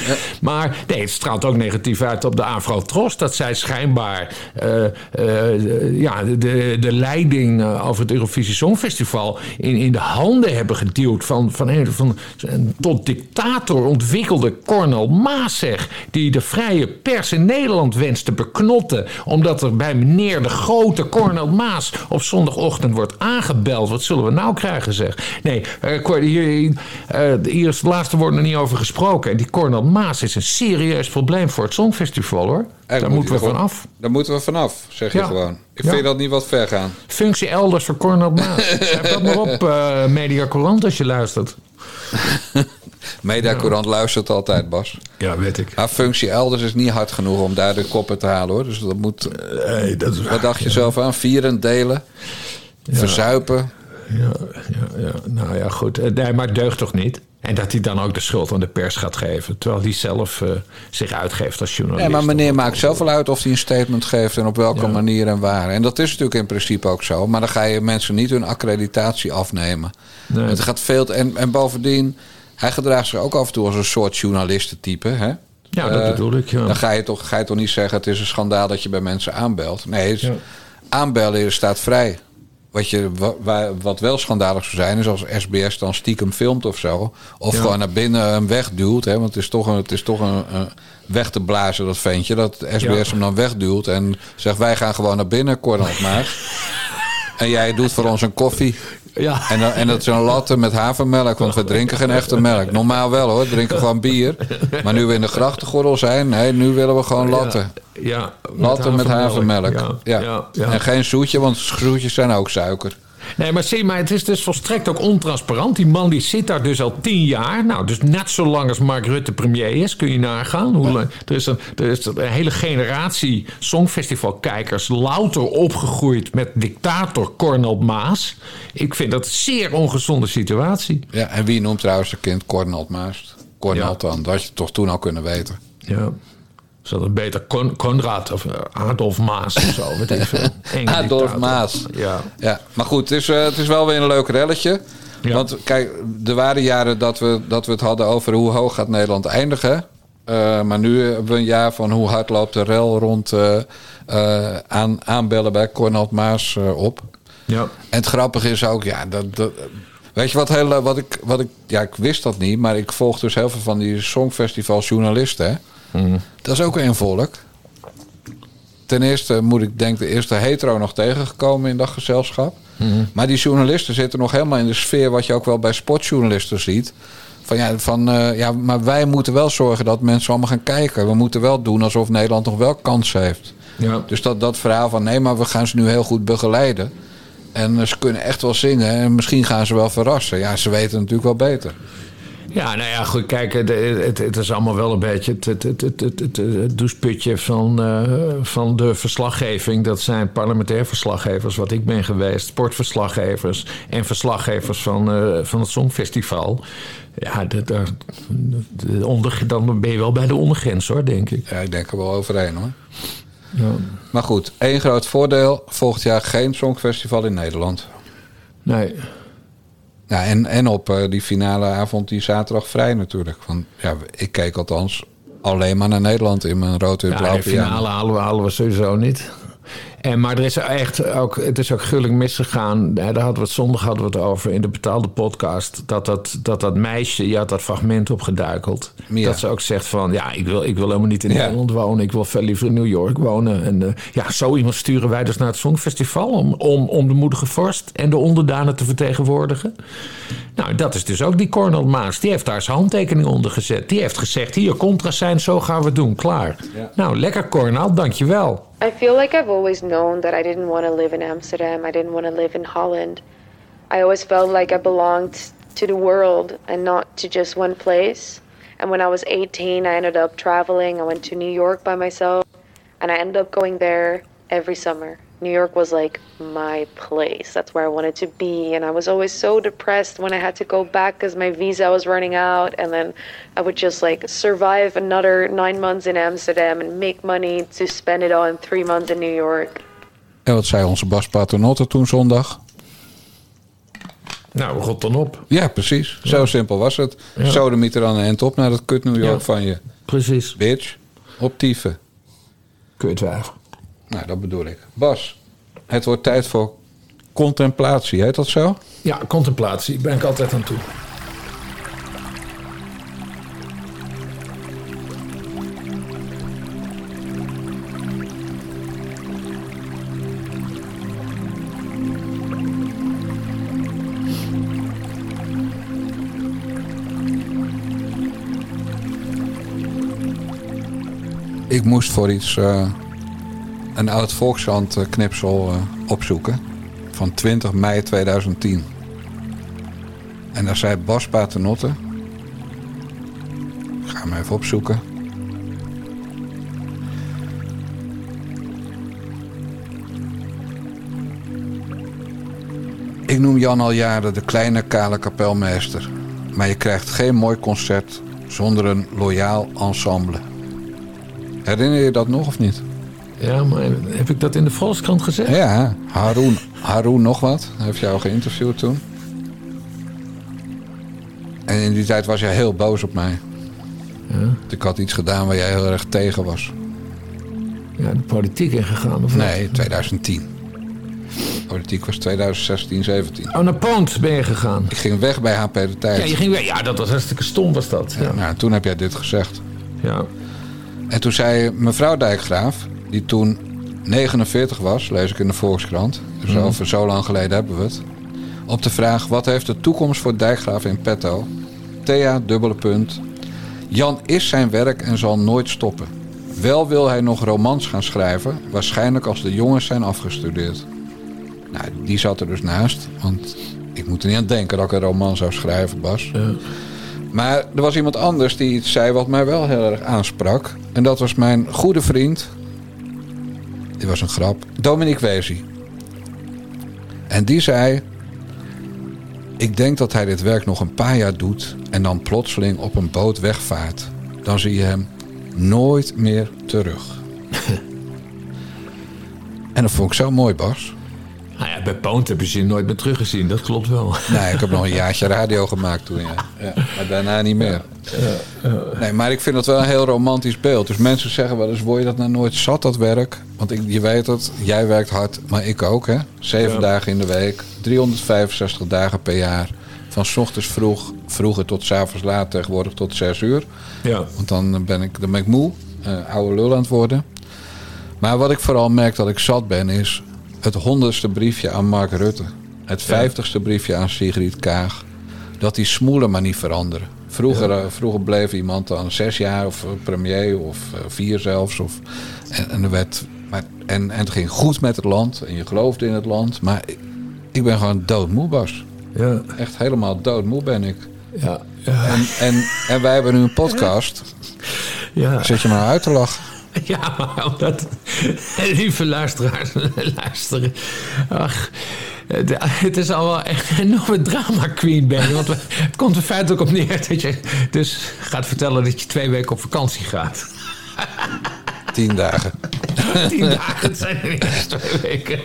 Maar nee, het straalt ook negatief uit op de Afro-Tros. Dat zij schijnbaar eh, eh, ja, de, de leiding eh, over het Eurovisie Songfestival... in, in de handen hebben geduwd van, van, een, van een tot dictator ontwikkelde Cornel Maas, zeg. Die de vrije pers in Nederland wenst te beknotten... omdat er bij meneer de grote Cornel Maas op zondagochtend wordt aangebeld. Wat zullen we nou krijgen, zeg? Nee, eh, Cor- hier, eh, hier is het laatste woord nog niet over gesproken. En die Cornel Maas is een serieus probleem voor het Songfestival, hoor. Daar moet moeten we vanaf. Daar moeten we vanaf, zeg je Ja. gewoon. Ik Ja. vind dat niet wat ver gaan. Functie elders voor Cornel Maas. Schrijf dat maar op, eh Media Courant, als je luistert. Media Courant luistert altijd, Bas. Ja, weet ik. Maar functie elders is niet hard genoeg om daar de koppen te halen, hoor. Dus dat moet... Wat dacht je zelf aan? Vieren, delen, verzuipen. Ja, ja, ja, nou ja, goed. Eh, Nee, maar het deugt toch niet? En dat hij dan ook de schuld aan de pers gaat geven. Terwijl hij zelf eh, zich uitgeeft als journalist. Ja, maar meneer maakt zelf wel uit of hij een statement geeft en op welke manier en waar. En dat is natuurlijk in principe ook zo. Maar dan ga je mensen niet hun accreditatie afnemen. Nee. Het gaat veel. En, en bovendien, hij gedraagt zich ook af en toe als een soort journalistentype. Hè? Ja, dat Eh, bedoel ik, ja. Dan ga je, toch, ga je toch niet zeggen: het is een schandaal dat je bij mensen aanbelt. Nee, het aanbellen staat vrij. Wat, je, wat wel schandalig zou zijn, is als SBS dan stiekem filmt of zo. Of Ja. gewoon naar binnen hem wegduwt. Hè, want het is toch een, het is toch een, een weg te blazen, dat ventje. Dat SBS Ja. hem dan wegduwt en zegt: Wij gaan gewoon naar binnen, Cornel Maas. en jij doet voor ons een koffie. Ja. En, dan, en dat is een latte met havermelk, want we drinken geen echte melk. Normaal wel hoor, we drinken gewoon bier. Maar nu we in de grachtengordel zijn, nee, nu willen we gewoon latten. Ja, Latte met havermelk. Ja, Ja. ja, ja. En geen zoetje, want zoetjes zijn ook suiker. Nee, maar zie maar, het is dus volstrekt ook ontransparant. Die man die zit daar dus al tien jaar. Nou, dus net zo lang als Mark Rutte premier is, kun je nagaan. Hoe er, is een, er is een hele generatie Songfestivalkijkers louter opgegroeid met dictator Cornel Maas. Ik vind dat een zeer ongezonde situatie. Ja, en wie noemt trouwens zijn kind Cornel Maast? Cornel dan, dat had je toch toen al kunnen weten. Ja. Zou dat beter Con- Conrad of eh, Adolf Maas of zo, weet ik veel. Adolf. Maas. Ja. Ja, maar goed, het is, eh, het is wel weer een leuk relletje. Want kijk, er waren jaren dat we, dat we het hadden over hoe hoog gaat Nederland eindigen. Eh, maar nu hebben we een jaar van hoe hard loopt de rel rond aan, aanbellen bij Cornel Maas op. Ja. En het grappige is ook, ja, dat, dat, weet je wat, heel, wat, ik, wat ik, ja, ik wist dat niet, maar ik volg dus heel veel van die songfestivals Hè? Dat is ook een volk. Ten eerste moet ik denk de eerste hetero nog tegengekomen in dat gezelschap. Maar die journalisten zitten nog helemaal in de sfeer wat je ook wel bij sportjournalisten ziet. Van ja, van, eh, ja, maar wij moeten wel zorgen dat mensen allemaal gaan kijken. We moeten wel doen alsof Nederland nog wel kans heeft. Ja. Dus dat, dat verhaal van nee, maar we gaan ze nu heel goed begeleiden. En ze kunnen echt wel zingen en misschien gaan ze wel verrassen. Ja, ze weten natuurlijk wel beter. Ja, nou ja, goed, kijk, het, het, het is allemaal wel een beetje het, het, doucheputje van, eh, van de verslaggeving. Dat zijn parlementair verslaggevers, wat ik ben geweest, sportverslaggevers en verslaggevers van, eh, van het Songfestival. Ja, dat, onder, dan ben je wel bij de ondergrens hoor, denk ik. Ja, ik denk er wel overheen hoor. Ja. Maar goed, één groot voordeel. Volgend jaar geen Songfestival in Nederland. Nee. Ja, en, en op eh, die finale avond die zaterdag vrij natuurlijk. Want ja, ik keek althans alleen maar naar Nederland in mijn rood Ja, blauw de finale halen we, halen we sowieso niet. En, maar er is echt ook, het is ook gullig misgegaan. Hè, Daar hadden we het zondag hadden we het over in de betaalde podcast. Dat dat, dat, dat meisje, je had dat fragment opgeduikeld. Dat ze ook zegt van, ja, ik wil, ik wil helemaal niet in Ja. Nederland wonen. Ik wil veel liever in New York wonen. En eh, ja, zo iemand sturen wij dus naar het Songfestival... om, om, om de moedige vorst en de onderdanen te vertegenwoordigen. Nou, dat is dus ook die Cornel Maas. Die heeft daar zijn handtekening onder gezet. Die heeft gezegd, hier, contra zijn, zo gaan we het doen. Klaar. Nou, lekker Cornel, dankjewel. I feel like I've always known that I didn't want to live in Amsterdam. I didn't want to live in Holland. I always felt like I belonged to the world and not to just one place. And when I was 18, I ended up traveling. I went to New York by myself and I ended up going there every summer. New York was like my place. That's where I wanted to be. And I was always so depressed when I had to go back because my visa was running out. And then I would just like survive another nine months in Amsterdam and make money to spend it all in three months in New York. En wat zei onze Bas Paternotte toen zondag? Nou, rot dan op. Ja, precies. Zo simpel was het. Ja. Sodemieter aan de end op naar dat kut New York Ja. van je. Precies. Bitch. Op tieven. Kutwijf. Nou, dat bedoel ik. Bas, het wordt tijd voor contemplatie. Heet dat zo? Ja, contemplatie. Ben ik altijd aan toe. Ik moest voor iets eh, een oud Volkshand eh, knipsel eh, opzoeken. Van 20 mei 2010. En daar zei Bas Paternotte. Ik ga hem even opzoeken. Ik noem Jan al jaren de kleine kale kapelmeester. Maar je krijgt geen mooi concert zonder een loyaal ensemble. Herinner je dat nog of niet? Ja, maar heb ik dat in de Volkskrant gezegd? Ja, Haroon, Haroon nog wat. Hij heeft jou geïnterviewd toen. En in die tijd was jij heel boos op mij. Ja. Ik had iets gedaan waar jij heel erg tegen was. Ja, de politiek ingegaan of wat? Nee, 2010. Politiek was 2016, 17. Oh, naar Poont ben je gegaan. Ik ging weg bij HP De Tijd. Ja, je ging weg. Ja, dat was hartstikke stom was dat. Ja. Nou, toen heb jij dit gezegd. Ja. En toen zei mevrouw Dijkgraaf, die toen 49 was, lees ik in de Volkskrant. Dus over zo lang geleden hebben we het. Op de vraag, wat heeft de toekomst voor Dijkgraaf in petto? Thea, dubbele punt. Jan is zijn werk en zal nooit stoppen. Wel wil hij nog romans gaan schrijven, waarschijnlijk als de jongens zijn afgestudeerd. Nou, die zat er dus naast, want ik moet er niet aan denken dat ik een roman zou schrijven, Bas. Maar er was iemand anders die iets zei wat mij wel heel erg aansprak. En dat was mijn goede vriend. Die was een grap. Dominique Wezi. En die zei... Ik denk dat hij dit werk nog een paar jaar doet... en dan plotseling op een boot wegvaart. Dan zie je hem nooit meer terug. en dat vond ik zo mooi, Bas. Nou ja, bij Poont hebben ze je nooit meer teruggezien. Dat klopt wel. Nee, ik heb nog een jaartje radio gemaakt toen, ja. ja maar daarna niet meer. Nee, maar ik vind dat wel een heel romantisch beeld. Dus mensen zeggen wel eens, word je dat nou nooit zat, dat werk? Want ik, je weet het, jij werkt hard, maar ik ook, hè? Zeven Ja. dagen in de week, 365 dagen per jaar. Van 's ochtends vroeg, vroeger tot 's avonds laat, tegenwoordig tot 6 uur. Ja. Want dan ben ik, dan ben ik moe, eh, oude lul aan het worden. Maar wat ik vooral merk dat ik zat ben, is het honderdste briefje aan Mark Rutte. Het vijftigste briefje aan Sigrid Kaag. Dat die smoelen maar niet veranderen. Vroeger, eh, vroeger bleef iemand dan zes jaar of eh, premier of eh, vier zelfs. Of, en, en, er werd, maar, en, en het ging goed met het land en je geloofde in het land. Maar ik, ik ben gewoon doodmoe, Bas. Ja. Echt helemaal doodmoe ben ik. Ja. En, en, en wij hebben nu een podcast. Ja. Zet je maar uit te lachen. Ja, maar omdat... Lieve luisteraars, luisteren. Ach, het- is al wel echt een enorme drama queen ben je. Want het komt er feitelijk op neer dat je dus gaat vertellen dat je twee weken op vakantie gaat. Tien dagen. Tien dagen, het zijn er niet twee weken.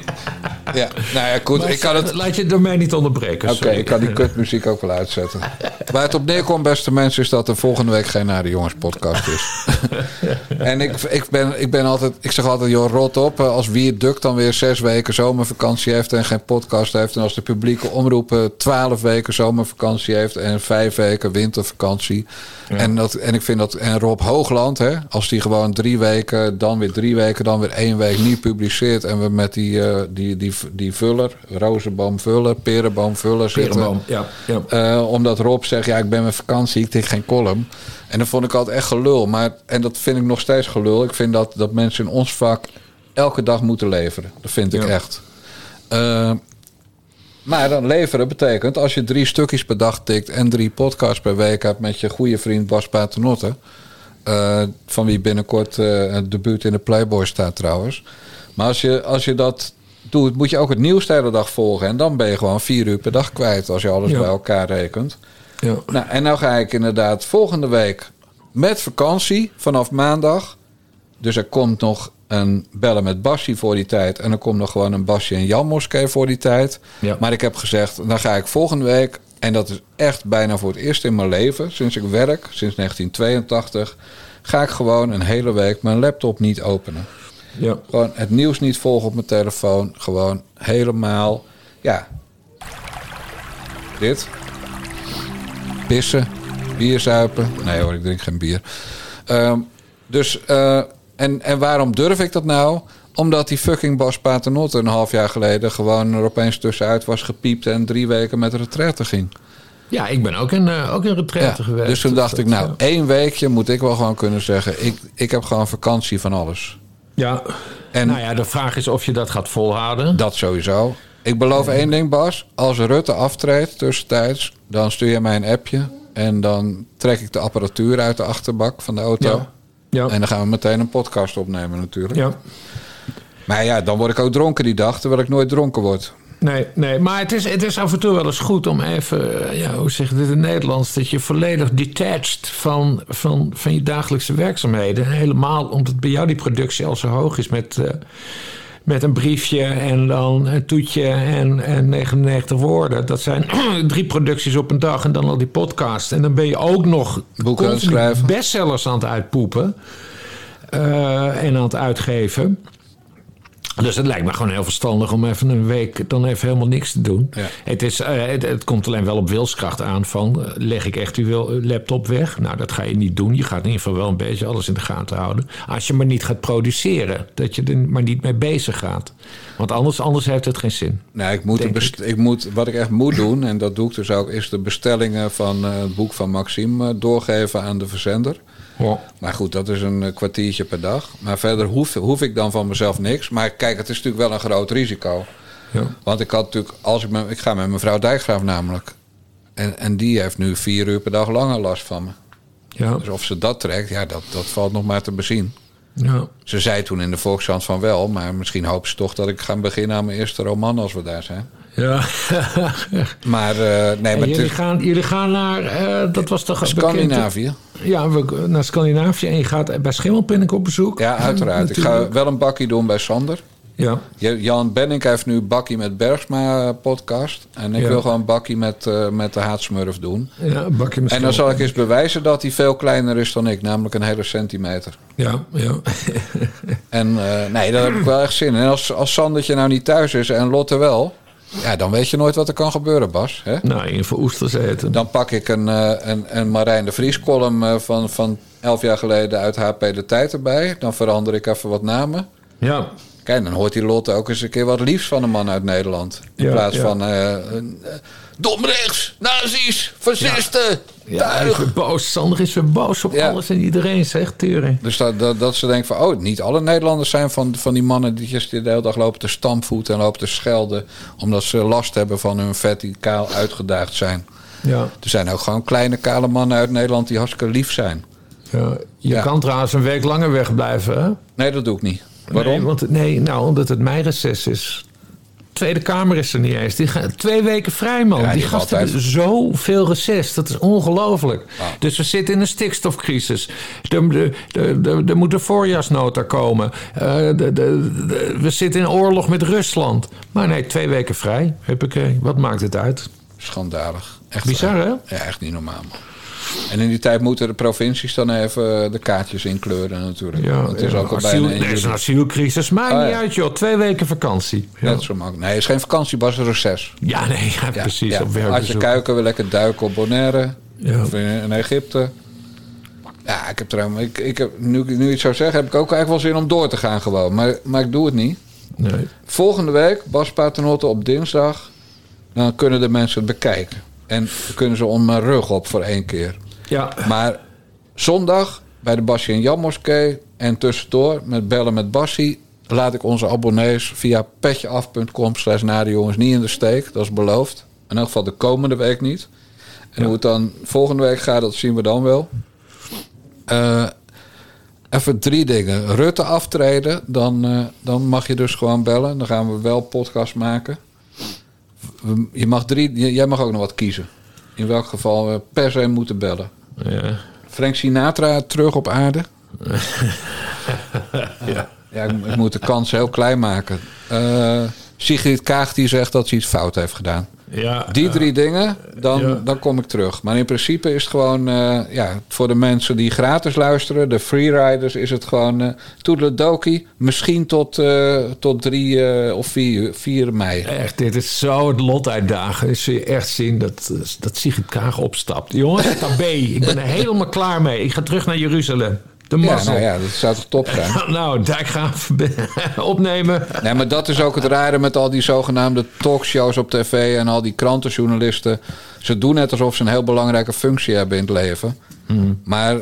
Ja, nou ja, goed. Maar ik kan het... Laat je door mij niet onderbreken. Oké, ik kan die kutmuziek ook wel uitzetten. Waar het op neerkomt, beste mensen, is dat er volgende week geen Naar de Jongens podcast is. en ik, ik, ben, ik ben altijd, ik zeg altijd, joh, rot op. eh, Als Wie Duk dan weer zes weken zomervakantie heeft en geen podcast heeft. En als de publieke omroepen twaalf weken zomervakantie heeft en vijf weken wintervakantie. En, dat, en ik vind dat, en Rob Hoogland, hè, als die gewoon drie weken, dan weer drie weken, dan weer één week niet publiceert. En we met die, eh, die, die, die vuller, rozenboomvuller, perenboomvuller zitten. Perenboom, ja, ja. Eh, omdat Rob zegt, ja, ik ben met vakantie, ik tik geen column. En dat vond ik altijd echt gelul. Maar, en dat vind ik nog steeds gelul. Ik vind dat, dat mensen in ons vak elke dag moeten leveren. Dat vind ik Ja. echt. Eh, maar dan leveren betekent, als je drie stukjes per dag tikt... en drie podcasts per week hebt met je goede vriend Bas Paternotte... eh, van wie binnenkort eh het debuut in de Playboy staat trouwens. Maar als je, als je dat doet, moet je ook het nieuws de hele dag volgen. En dan ben je gewoon vier uur per dag kwijt als je alles Ja. bij elkaar rekent. Ja. Nou, en nou ga ik inderdaad volgende week met vakantie vanaf maandag. Dus er komt nog een bellen met Basje voor die tijd. En er komt nog gewoon een Basje en Jan Moskee voor die tijd. Ja. Maar ik heb gezegd, dan ga ik volgende week... en dat is echt bijna voor het eerst in mijn leven... sinds ik werk, sinds 1982... ga ik gewoon een hele week mijn laptop niet openen. Ja. Gewoon het nieuws niet volgen op mijn telefoon. Gewoon helemaal, ja. Dit. Pissen. Bier zuipen. Nee hoor, ik drink geen bier. Ehm, dus, eh, en, en waarom durf ik dat nou? Omdat die fucking Bas Paternotte een half jaar geleden... gewoon er opeens tussenuit was gepiept... en drie weken met retraite ging. Ja, ik ben ook in, eh, ook in retraite Ja, geweest. dus toen dacht Dat- ik, nou, ja. één weekje moet ik wel gewoon kunnen zeggen... ik, ik heb gewoon vakantie van alles. Ja. En nou ja, de vraag is of je dat gaat volhouden. Dat sowieso. Ik beloof één ding, Bas. Als Rutte aftreedt tussentijds, dan stuur je mij een appje. En dan trek ik de apparatuur uit de achterbak van de auto. Ja. Ja. En dan gaan we meteen een podcast opnemen natuurlijk. Ja. Maar ja, dan word ik ook dronken die dag, terwijl ik nooit dronken word. Nee, nee, maar het is, het is af en toe wel eens goed om even, eh, ja, hoe zeg je dit in het Nederlands, dat je volledig detached van, van, van je dagelijkse werkzaamheden. Helemaal omdat bij jou die productie al zo hoog is met, eh, met een briefje en dan een toetje en, en 99 woorden. Dat zijn drie producties op een dag en dan al die podcast. En dan ben je ook nog Boeken aan schrijven. bestsellers aan het uitpoepen eh, en aan het uitgeven. Dus het lijkt me gewoon heel verstandig om even een week dan even helemaal niks te doen. Het, is, eh, het, het komt alleen wel op wilskracht aan van, eh, leg ik echt uw wil- laptop weg? Nou, dat ga je niet doen. Je gaat in ieder geval wel een beetje alles in de gaten houden. Als je maar niet gaat produceren, dat je er maar niet mee bezig gaat. Want anders, anders heeft het geen zin. Nee, ik moet, best- ik. moet, wat ik echt moet doen, en dat doe ik dus ook, is de bestellingen van eh, het boek van Maxime eh, doorgeven aan de verzender. Maar goed, dat is een eh, kwartiertje per dag. Maar verder hoef, hoef ik dan van mezelf niks. Maar kijk, het is natuurlijk wel een groot risico. Ja. Want ik had natuurlijk, als ik, met, ik ga met mevrouw Dijkgraaf namelijk. En, en die heeft nu vier uur per dag langer last van me. Ja. Dus of ze dat trekt, ja, dat, dat valt nog maar te bezien. Ja. Ze zei toen in de Volkskrant van wel, maar misschien hoopt ze toch dat ik ga beginnen aan mijn eerste roman als we daar zijn. Ja. Maar eh, nee, maar jullie, gaan, jullie gaan naar, eh, dat was toch Scandinavië. bekend- Ja, we, naar Scandinavië. En je gaat bij Schimmelpinnik op bezoek. Ja, uiteraard. Ik ga wel een bakkie doen bij Sander. Ja. Jan Benning heeft nu bakkie met Bergsma eh, podcast. En ik Ja. wil gewoon bakkie met, eh, met de haatsmurf doen. Ja, een bakje met En dan zal ik eens bewijzen dat hij veel kleiner is dan ik. Namelijk een hele centimeter. Ja, ja. En eh, nee, daar heb ik wel echt zin in. En als, als Sandertje nou niet thuis is en Lotte wel... Ja, dan weet je nooit wat er kan gebeuren, Bas. Hè? Nou, in voor oesters eten. Dan pak ik een, eh, een, een Marijn de Vries column eh, van, van elf jaar geleden uit HP De Tijd erbij. Dan verander ik even wat namen. Ja. Kijk, dan hoort die Lotte ook eens een keer wat liefs van een man uit Nederland. In Ja, plaats ja. van eh, een, eh, dom rechts, nazi's, fascisten, Ja, hij is weer boos. Sander is weer boos op alles en iedereen, zegt Turing. Dus dat, dat, dat ze denken van, oh, niet alle Nederlanders zijn van, van die mannen die just de hele dag lopen te stampvoeten en lopen te schelden. Omdat ze last hebben van hun vet die kaal uitgedaagd zijn. Ja. Er zijn ook gewoon kleine kale mannen uit Nederland die hartstikke lief zijn. Ja, je Ja. kan trouwens een week langer wegblijven, hè? Nee, dat doe ik niet. Waarom? Nee, want, nee nou, omdat het meireces is. Tweede Kamer is er niet eens. Die gaan twee weken vrij, man. Ja, die gasten hebben zoveel reces. Dat is ongelooflijk. Dus we zitten in een stikstofcrisis. Er, er, er, er- er moet een voorjaarsnota komen. Eh, de- de- de- we zitten in oorlog met Rusland. Maar nee, twee weken vrij. Huppakee. Wat maakt het uit? Schandalig. Echt Bizar, hè? Ja, echt niet normaal. man. En in die tijd moeten de provincies dan even de kaartjes inkleuren natuurlijk. Ja, Want het is ja, ook al asiel- bijna het is een asielcrisis. Maakt Oh, niet uit, joh. Twee weken vakantie. Net zo makkelijk. Nee, het is geen vakantie, Bas, een reces. Ja, nee, precies. Op Als je kuiken wil lekker duiken op Bonaire. Of in, Egypte. Ja, ik heb trouwens, ik, ik heb, nu ik nu iets zou zeggen, heb ik ook eigenlijk wel zin om door te gaan gewoon. Maar, maar ik doe het niet. Nee. Volgende week, Bas Paternotte op dinsdag. Dan kunnen de mensen het bekijken. En kunnen ze om mijn rug op voor één keer. Ja. Maar zondag bij de Bassie en Jan Moskee. En tussendoor met bellen met Bassie. Laat ik onze abonnees via petjeaf.com slash naar de jongens niet in de steek. Dat is beloofd. In elk geval de komende week niet. En hoe het dan volgende week gaat, dat zien we dan wel. Eh, even drie dingen. Rutte aftreden, dan, eh, dan mag je dus gewoon bellen. Dan gaan we wel podcast maken. Je mag drie, jij mag ook nog wat kiezen. In welk geval we per se moeten bellen. Ja. Frank Sinatra terug op aarde. ja. Ja, ik, ik moet de kans heel klein maken. Eh, Sigrid Kaag die zegt dat ze iets fout heeft gedaan. Ja, Die ja. drie dingen, dan, Ja. dan kom ik terug. Maar in principe is het gewoon, eh, ja, voor de mensen die gratis luisteren, de freeriders, is het gewoon uh, toedeledokie. Misschien tot, eh, tot drie eh, of vier, 4 mei. Echt, dit is zo het lot uitdagen. Dus zul je echt zien dat, dat Sigrid Kaag opstapt. Jongens, tabé. Ik ben er helemaal klaar mee. Ik ga terug naar Jeruzalem. De Ja, mazzel. nou ja, dat zou toch top zijn. nou, daar gaan we opnemen. Nee, maar dat is ook het rare met al die zogenaamde talkshows op tv en al die krantenjournalisten. Ze doen net alsof ze een heel belangrijke functie hebben in het leven. Maar,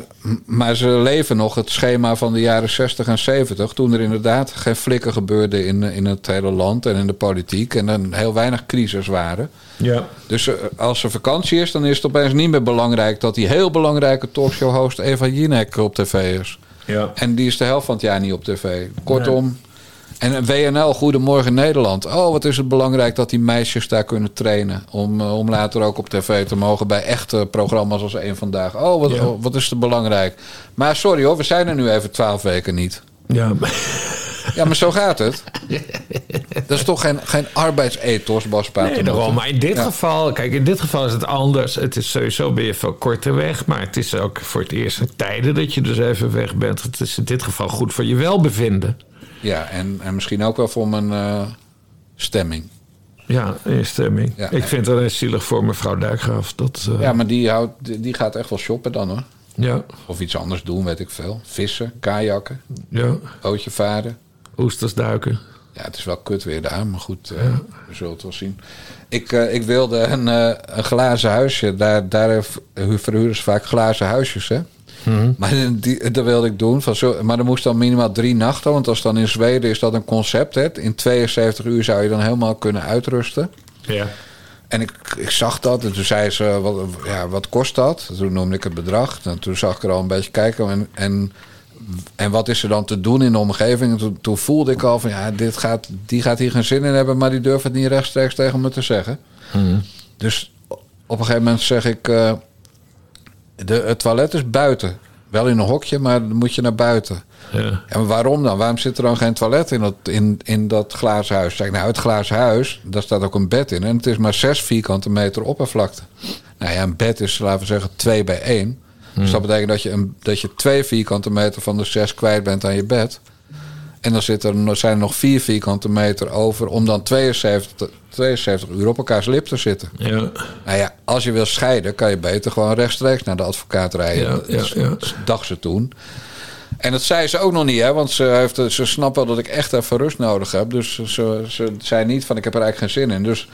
maar ze leven nog het schema van de jaren 60 en 70. Toen er inderdaad geen flikken gebeurde in, in het hele land en in de politiek. En er heel weinig crisis waren. Ja. Dus eh, als er vakantie is, dan is het opeens niet meer belangrijk dat die heel belangrijke talkshow-host Eva Jinek op tv is. Ja. En die is de helft van het jaar niet op tv. Kortom. En WNL, Goedemorgen Nederland. Oh, wat is het belangrijk dat die meisjes daar kunnen trainen. Om, eh, om later ook op tv te mogen bij echte programma's als één vandaag. Oh, wat, Ja. oh, wat is het belangrijk. Maar sorry hoor, we zijn er nu even twaalf weken niet. Ja, Ja, maar zo gaat het. Dat is toch geen, geen arbeidsethos, Bas Nee, daarom. Maar in dit Ja. geval, kijk, in dit geval is het anders. Het is sowieso je veel korter weg. Maar het is ook voor het eerst in tijden dat je dus even weg bent. Het is in dit geval goed voor je welbevinden. Ja, en, en misschien ook wel voor mijn eh, stemming. Ja, instemming. Ja. ik vind het alleen zielig voor mevrouw Dijkgraaf. Dat, eh, Ja, maar die, houdt, die gaat echt wel shoppen dan hoor. Ja. Of iets anders doen, weet ik veel. Vissen, kajakken, Ja. bootje varen. Oesters duiken. Ja, het is wel kut weer daar, maar goed, eh, we zullen het wel zien. Ik, ik wilde een, een glazen huisje. Daar, daar verhuren ze vaak glazen huisjes, hè? Mhm. Maar die, dat wilde ik doen. Van zo, maar er moest dan minimaal drie nachten. Want als dan in Zweden is dat een concept. Hè? In 72 uur zou je dan helemaal kunnen uitrusten. Ja. En ik, ik zag dat. En toen zei ze, wat, ja, wat kost dat? Toen noemde ik het bedrag. En toen zag ik er al een beetje kijken. En, en, en wat is er dan te doen in de omgeving? En toen, toen voelde ik al van, ja, dit gaat, die gaat hier geen zin in hebben. Maar die durft het niet rechtstreeks tegen me te zeggen. Dus op een gegeven moment zeg ik... eh, de, het toilet is buiten. Wel in een hokje, maar dan moet je naar buiten. Ja. En waarom dan? Waarom zit er dan geen toilet in dat, in, in dat glazen huis? Zeg nou, het glazen huis, daar staat ook een bed in. En het is maar 6 vierkante meter oppervlakte. Nou ja, een bed is, laten we zeggen, 2 bij 1. Dus dat betekent dat je, een, dat je 2 vierkante meter van de 6 kwijt bent aan je bed. En dan zit er, zijn er nog 4 vierkante meter over om dan 72, 72 uur op elkaars lip te zitten. Ja. Nou ja, als je wil scheiden, kan je beter gewoon rechtstreeks naar de advocaat rijden. Ja, ja, ja. dat dacht ze toen. En dat zei ze ook nog niet, hè? Want ze, heeft, ze snapt wel dat ik echt even rust nodig heb. Dus ze, ze, ze zei niet van ik heb er eigenlijk geen zin in. Dus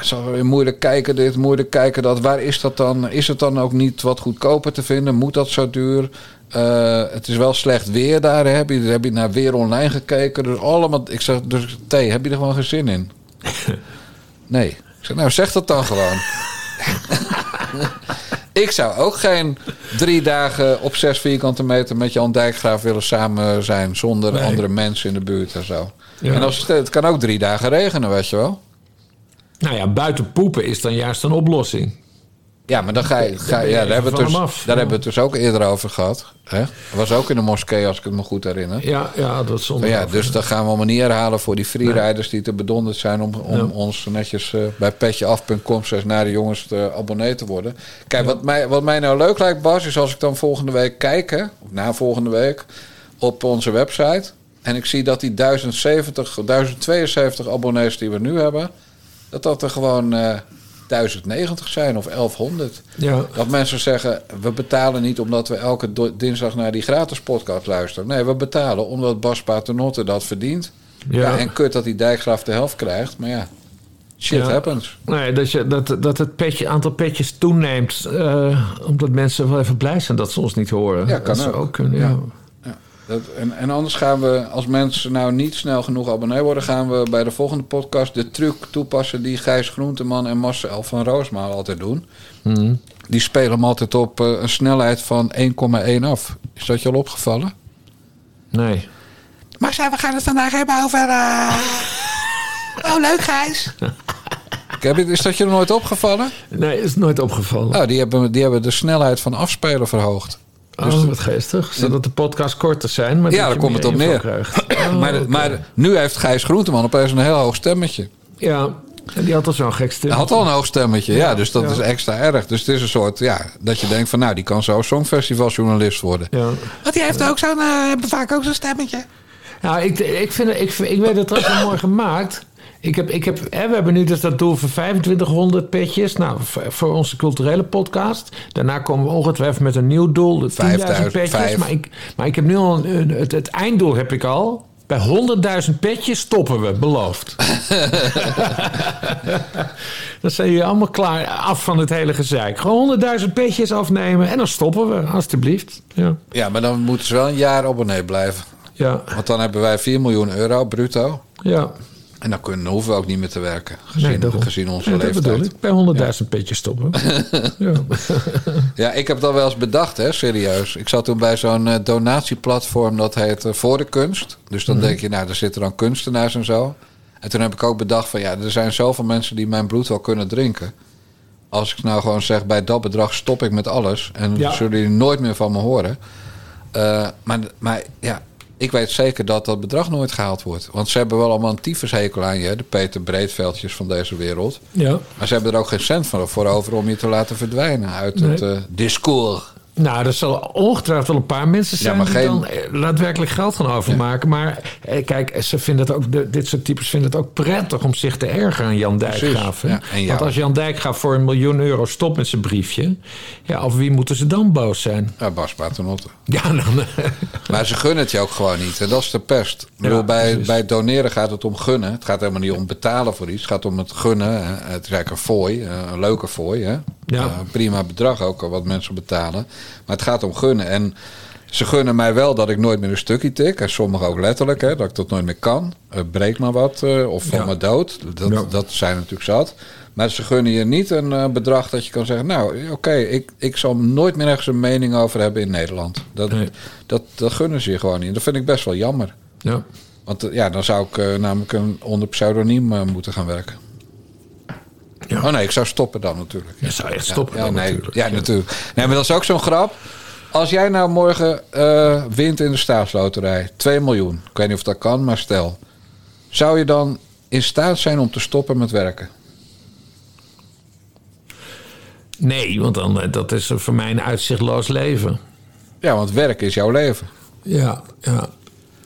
is weer moeilijk kijken dit, moeilijk kijken dat. Waar is dat dan? Is het dan ook niet wat goedkoper te vinden? Moet dat zo duur? Eh, het is wel slecht weer daar. Heb je, heb je naar weer online gekeken? Dus allemaal. Ik zeg, dus thee, heb je er gewoon geen zin in? nee. Ik zeg, nou zeg dat dan gewoon. ik zou ook geen drie dagen op zes vierkante meter met Jan Dijkgraaf willen samen zijn. Zonder Nee. andere mensen in de buurt en zo. Ja. En als het, het kan ook drie dagen regenen, weet je wel. Nou ja, buiten poepen is dan juist een oplossing. Ja, maar dan ga je. Ga, ja, daar hebben, we dus, af, daar ja. hebben we het dus ook eerder over gehad. Hè? Dat was ook in de moskee, als ik het me goed herinner. Ja, ja dat is zonder. ja, dus dat gaan we allemaal niet herhalen voor die freeriders die te bedonderd zijn om, om Ja. ons netjes eh, bij petjeaf.com zes naar de jongens te abonnee te worden. Kijk, wat, mij, wat mij nou leuk lijkt, Bas, is als ik dan volgende week kijk, hè, of na volgende week, op onze website. En ik zie dat die 1070, 1072 abonnees die we nu hebben, dat dat er gewoon eh 1090 zijn of 1100. Ja. Dat mensen zeggen, we betalen niet omdat we elke dinsdag naar die gratis podcast luisteren. Nee, we betalen omdat Bas Paternotte dat verdient. Ja. Ja. en kut dat die dijkgraaf de helft krijgt. Maar ja, shit Ja. happens. Nee, dat, je, dat, dat het petje, aantal petjes toeneemt. eh, omdat mensen wel even blij zijn dat ze ons niet horen. Ja, kan dat ook. ook kunnen, ja. Dat, en, en anders gaan we, als mensen nou niet snel genoeg abonnee worden... gaan we bij de volgende podcast de truc toepassen... die Gijs Groenteman en Marcel van Roosmaal altijd doen. Mhm. Die spelen hem altijd op eh, een snelheid van 1,1 af. Is dat je al opgevallen? Nee. Maar we gaan het vandaag hebben over... eh, Oh, leuk Gijs. Is dat je er nooit opgevallen? Nee, is nooit opgevallen. Oh, die hebben, die hebben de snelheid van afspelen verhoogd. Dus oh, wat geestig. Zodat de podcasts korter zijn. Maar ja, dat daar komt het op neer. krijgt. Oh, maar, maar nu heeft Gijs Groenteman opeens een heel hoog stemmetje. Ja, en die had al zo'n gek stem. Hij had al een hoog stemmetje, ja, dus dat ja. is extra erg. Dus het is een soort, ja, dat je denkt van nou, die kan zo songfestivaljournalist worden. Ja. Want die heeft ook zo'n, uh, hebben vaak ook zo'n stemmetje. Nou, ik, ik, vind, ik, ik weet het trouwens wel mooi gemaakt. Ik heb, ik heb, hè, we hebben nu dus dat doel voor 2500 petjes. Nou, voor, onze culturele podcast. Daarna komen we ongetwijfeld met een nieuw doel. de 10.000 5000, petjes. Maar ik, maar ik heb nu al een, een- het, het einddoel heb ik al. Bij 100.000 petjes stoppen we, beloofd. dan zijn jullie allemaal klaar, af van het hele gezeik. Gewoon 100.000 petjes afnemen en dan stoppen we, alstublieft. Ja. Ja, maar dan moeten ze wel een jaar abonnee blijven. Ja. Want dan hebben wij 4 miljoen euro bruto. Ja. En dan kunnen, hoeven we ook niet meer te werken. Gezien, Nee, gezien onze dat leeftijd. bedoel ik. Bij 100.000 petjes stoppen. ja. Ja, ik heb dat wel eens bedacht, hè, serieus. Ik zat toen bij zo'n eh, donatieplatform dat heet eh, Voor de Kunst. Dus dan Mhm. denk je, nou, daar zitten dan kunstenaars en zo. En toen heb ik ook bedacht van, ja, er zijn zoveel mensen die mijn bloed wel kunnen drinken. Als ik nou gewoon zeg, bij dat bedrag stop ik met alles. En Ja. zullen jullie nooit meer van me horen. Eh, maar, maar ja, ik weet zeker dat dat bedrag nooit gehaald wordt. Want ze hebben wel allemaal een tyfushekel aan je. De Peter Breedveldjes van deze wereld. Ja. Maar ze hebben er ook geen cent van voor over om je te laten verdwijnen uit Nee. het eh, discours. Nou, er zal ongetwijfeld wel een paar mensen zijn die geen- dan eh, daadwerkelijk geld gaan overmaken. Maar eh, kijk, ze vinden het ook, dit soort types vinden het ook prettig om zich te ergeren aan Jan Dijkgraaf. ja. Want als Jan Dijkgraaf voor een miljoen euro stopt met zijn briefje, ja, op wie moeten ze dan boos zijn? Ja, Bas Paternotte. Ja, dan. Maar ze gunnen het je ook gewoon niet. En dat is de pest. Bedoel, bij, precies. bij doneren gaat het om gunnen. Het gaat helemaal niet om betalen voor iets. Het gaat om het gunnen. Het is eigenlijk een fooi. eh, Een leuke fooi. Hè? Ja. Eh, prima bedrag ook, wat mensen betalen. Maar het gaat om gunnen. En ze gunnen mij wel dat ik nooit meer een stukje tik. En sommigen ook letterlijk, hè, dat ik dat nooit meer kan. Eh, breek maar wat. eh, of van Ja. me dood. Dat, Ja. dat zijn natuurlijk zat. Maar ze gunnen je niet een eh, bedrag dat je kan zeggen... nou, oké, ik, ik zal nooit meer ergens een mening over hebben in Nederland. Dat, Nee. dat, dat gunnen ze je gewoon niet. Dat vind ik best wel jammer. Ja. Want ja, dan zou ik namelijk een, onder pseudoniem moeten gaan werken. Ja. Oh nee, ik zou stoppen dan natuurlijk. Je zou echt stoppen ja, dan nee, natuurlijk. Ja, natuurlijk. Nee, maar dat is ook zo'n grap. Als jij nou morgen eh, wint in de staatsloterij, 2 miljoen. Ik weet niet of dat kan, maar stel. Zou je dan in staat zijn om te stoppen met werken? Nee, want dan, eh, dat is voor mij een uitzichtloos leven. Ja, want werk is jouw leven. Ja, ja.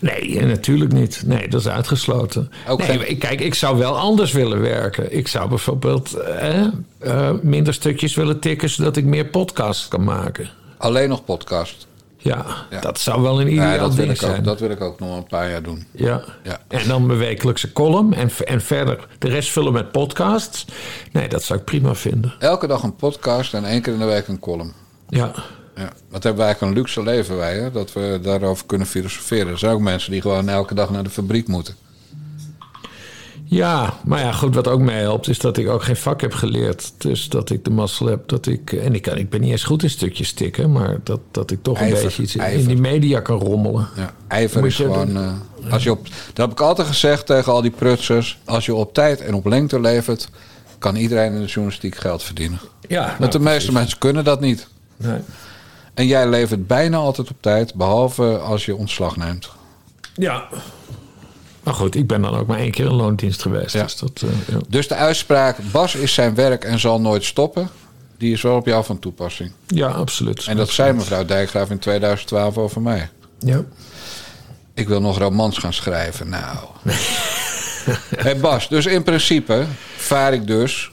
Nee, eh, natuurlijk niet. Nee, dat is uitgesloten. Nee, ik- Kijk, ik zou wel anders willen werken. Ik zou bijvoorbeeld eh, eh, minder stukjes willen tikken... zodat ik meer podcasts kan maken. Alleen nog podcast. Ja, Ja. dat zou wel een ideaal Ja, dat wil, ding ik zijn. ook, dat wil ik ook nog een paar jaar doen. Ja. Ja. En dan mijn wekelijkse column. En, en verder de rest vullen met podcasts. Nee, dat zou ik prima vinden. Elke dag een podcast en één keer in de week een column. Ja. Ja, wat hebben wij eigenlijk een luxe leven wij, hè? dat we daarover kunnen filosoferen. Er zijn ook mensen die gewoon elke dag naar de fabriek moeten. Ja, maar ja, goed, wat ook mij helpt is dat ik ook geen vak heb geleerd. Dus dat ik de mazzel heb dat ik... En ik, kan, ik ben niet eens goed in stukjes tikken... maar dat, dat ik toch een beetje iets in, die media kan rommelen. Ja, ijver is gewoon. eh, als je op, dat heb ik altijd gezegd tegen al die prutsers. Als je op tijd en op lengte levert, kan iedereen in de journalistiek geld verdienen. Ja, Want nou, de meeste mensen kunnen dat niet. Nee. En jij levert bijna altijd op tijd, behalve als je ontslag neemt. Ja. Maar goed, ik ben dan ook maar één keer in loondienst geweest. Ja. Dus dat, eh, ja. Dus de uitspraak: Bas is zijn werk en zal nooit stoppen. Die is wel op jou van toepassing. ja, absoluut. En dat zei mevrouw Dijkgraaf in 2012 over mij. Ja. Ik wil nog romans gaan schrijven. Nou. hey Bas, dus in principe vaar ik dus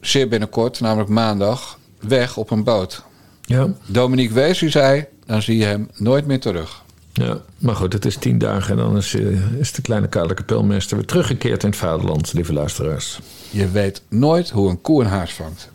zeer binnenkort, namelijk maandag, weg op een boot. Ja. Dominique Wees, zei, dan zie je hem nooit meer terug. ja, maar goed, het is tien dagen en dan is, eh, is de kleine kale kapelmeester weer teruggekeerd in het vaderland, lieve luisteraars. Je weet nooit hoe een koe een haas vangt.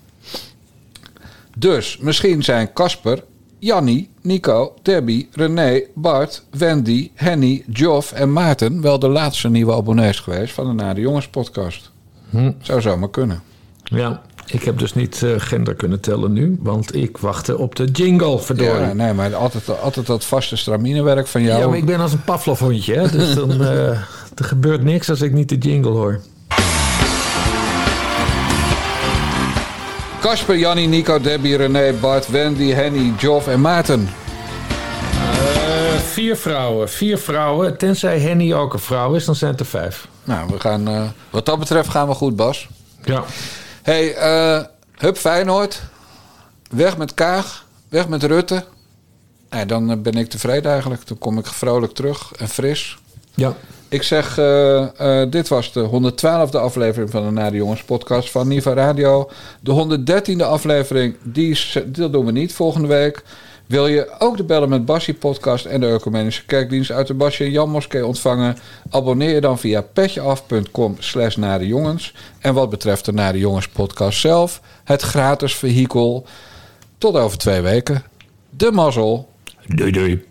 Dus misschien zijn Casper, Jannie, Nico, Debbie, René, Bart, Wendy, Henny, Joff en Maarten wel de laatste nieuwe abonnees geweest van de Nare Jongens podcast. Hm. Zou zomaar kunnen. Ja, ik heb dus niet eh, gender kunnen tellen nu, want ik wachtte op de jingle, verdorie. Ja, nee, maar altijd, altijd dat vaste straminewerk van jou. Ja, maar ik ben als een Pavlov-hondje, hè? Dus dan eh, er gebeurt niks als ik niet de jingle hoor. Casper, Jannie, Nico, Debbie, René, Bart, Wendy, Henny, Joff en Maarten. Eh, vier vrouwen, vier vrouwen. Tenzij Henny ook een vrouw is, dan zijn het er vijf. Nou, we gaan, eh, wat dat betreft gaan we goed, Bas. Ja. Hey, eh, hup Feyenoord. Weg met Kaag. Weg met Rutte. Nou, dan eh, ben ik tevreden eigenlijk. Dan kom ik vrolijk terug en fris. Ja. Ik zeg, eh, dit was de 112e aflevering van de Nare Jongens podcast van Niva Radio. De 113e aflevering, die, die doen we niet volgende week. Wil je ook de Bellen met Bassie podcast en de Ecumenische Kerkdienst uit de Basje en Jan Moskee ontvangen? Abonneer je dan via petjeaf.com slash. En wat betreft de Nare Jongens podcast zelf, het gratis vehikel. Tot over twee weken. De mazzel. Doei doei.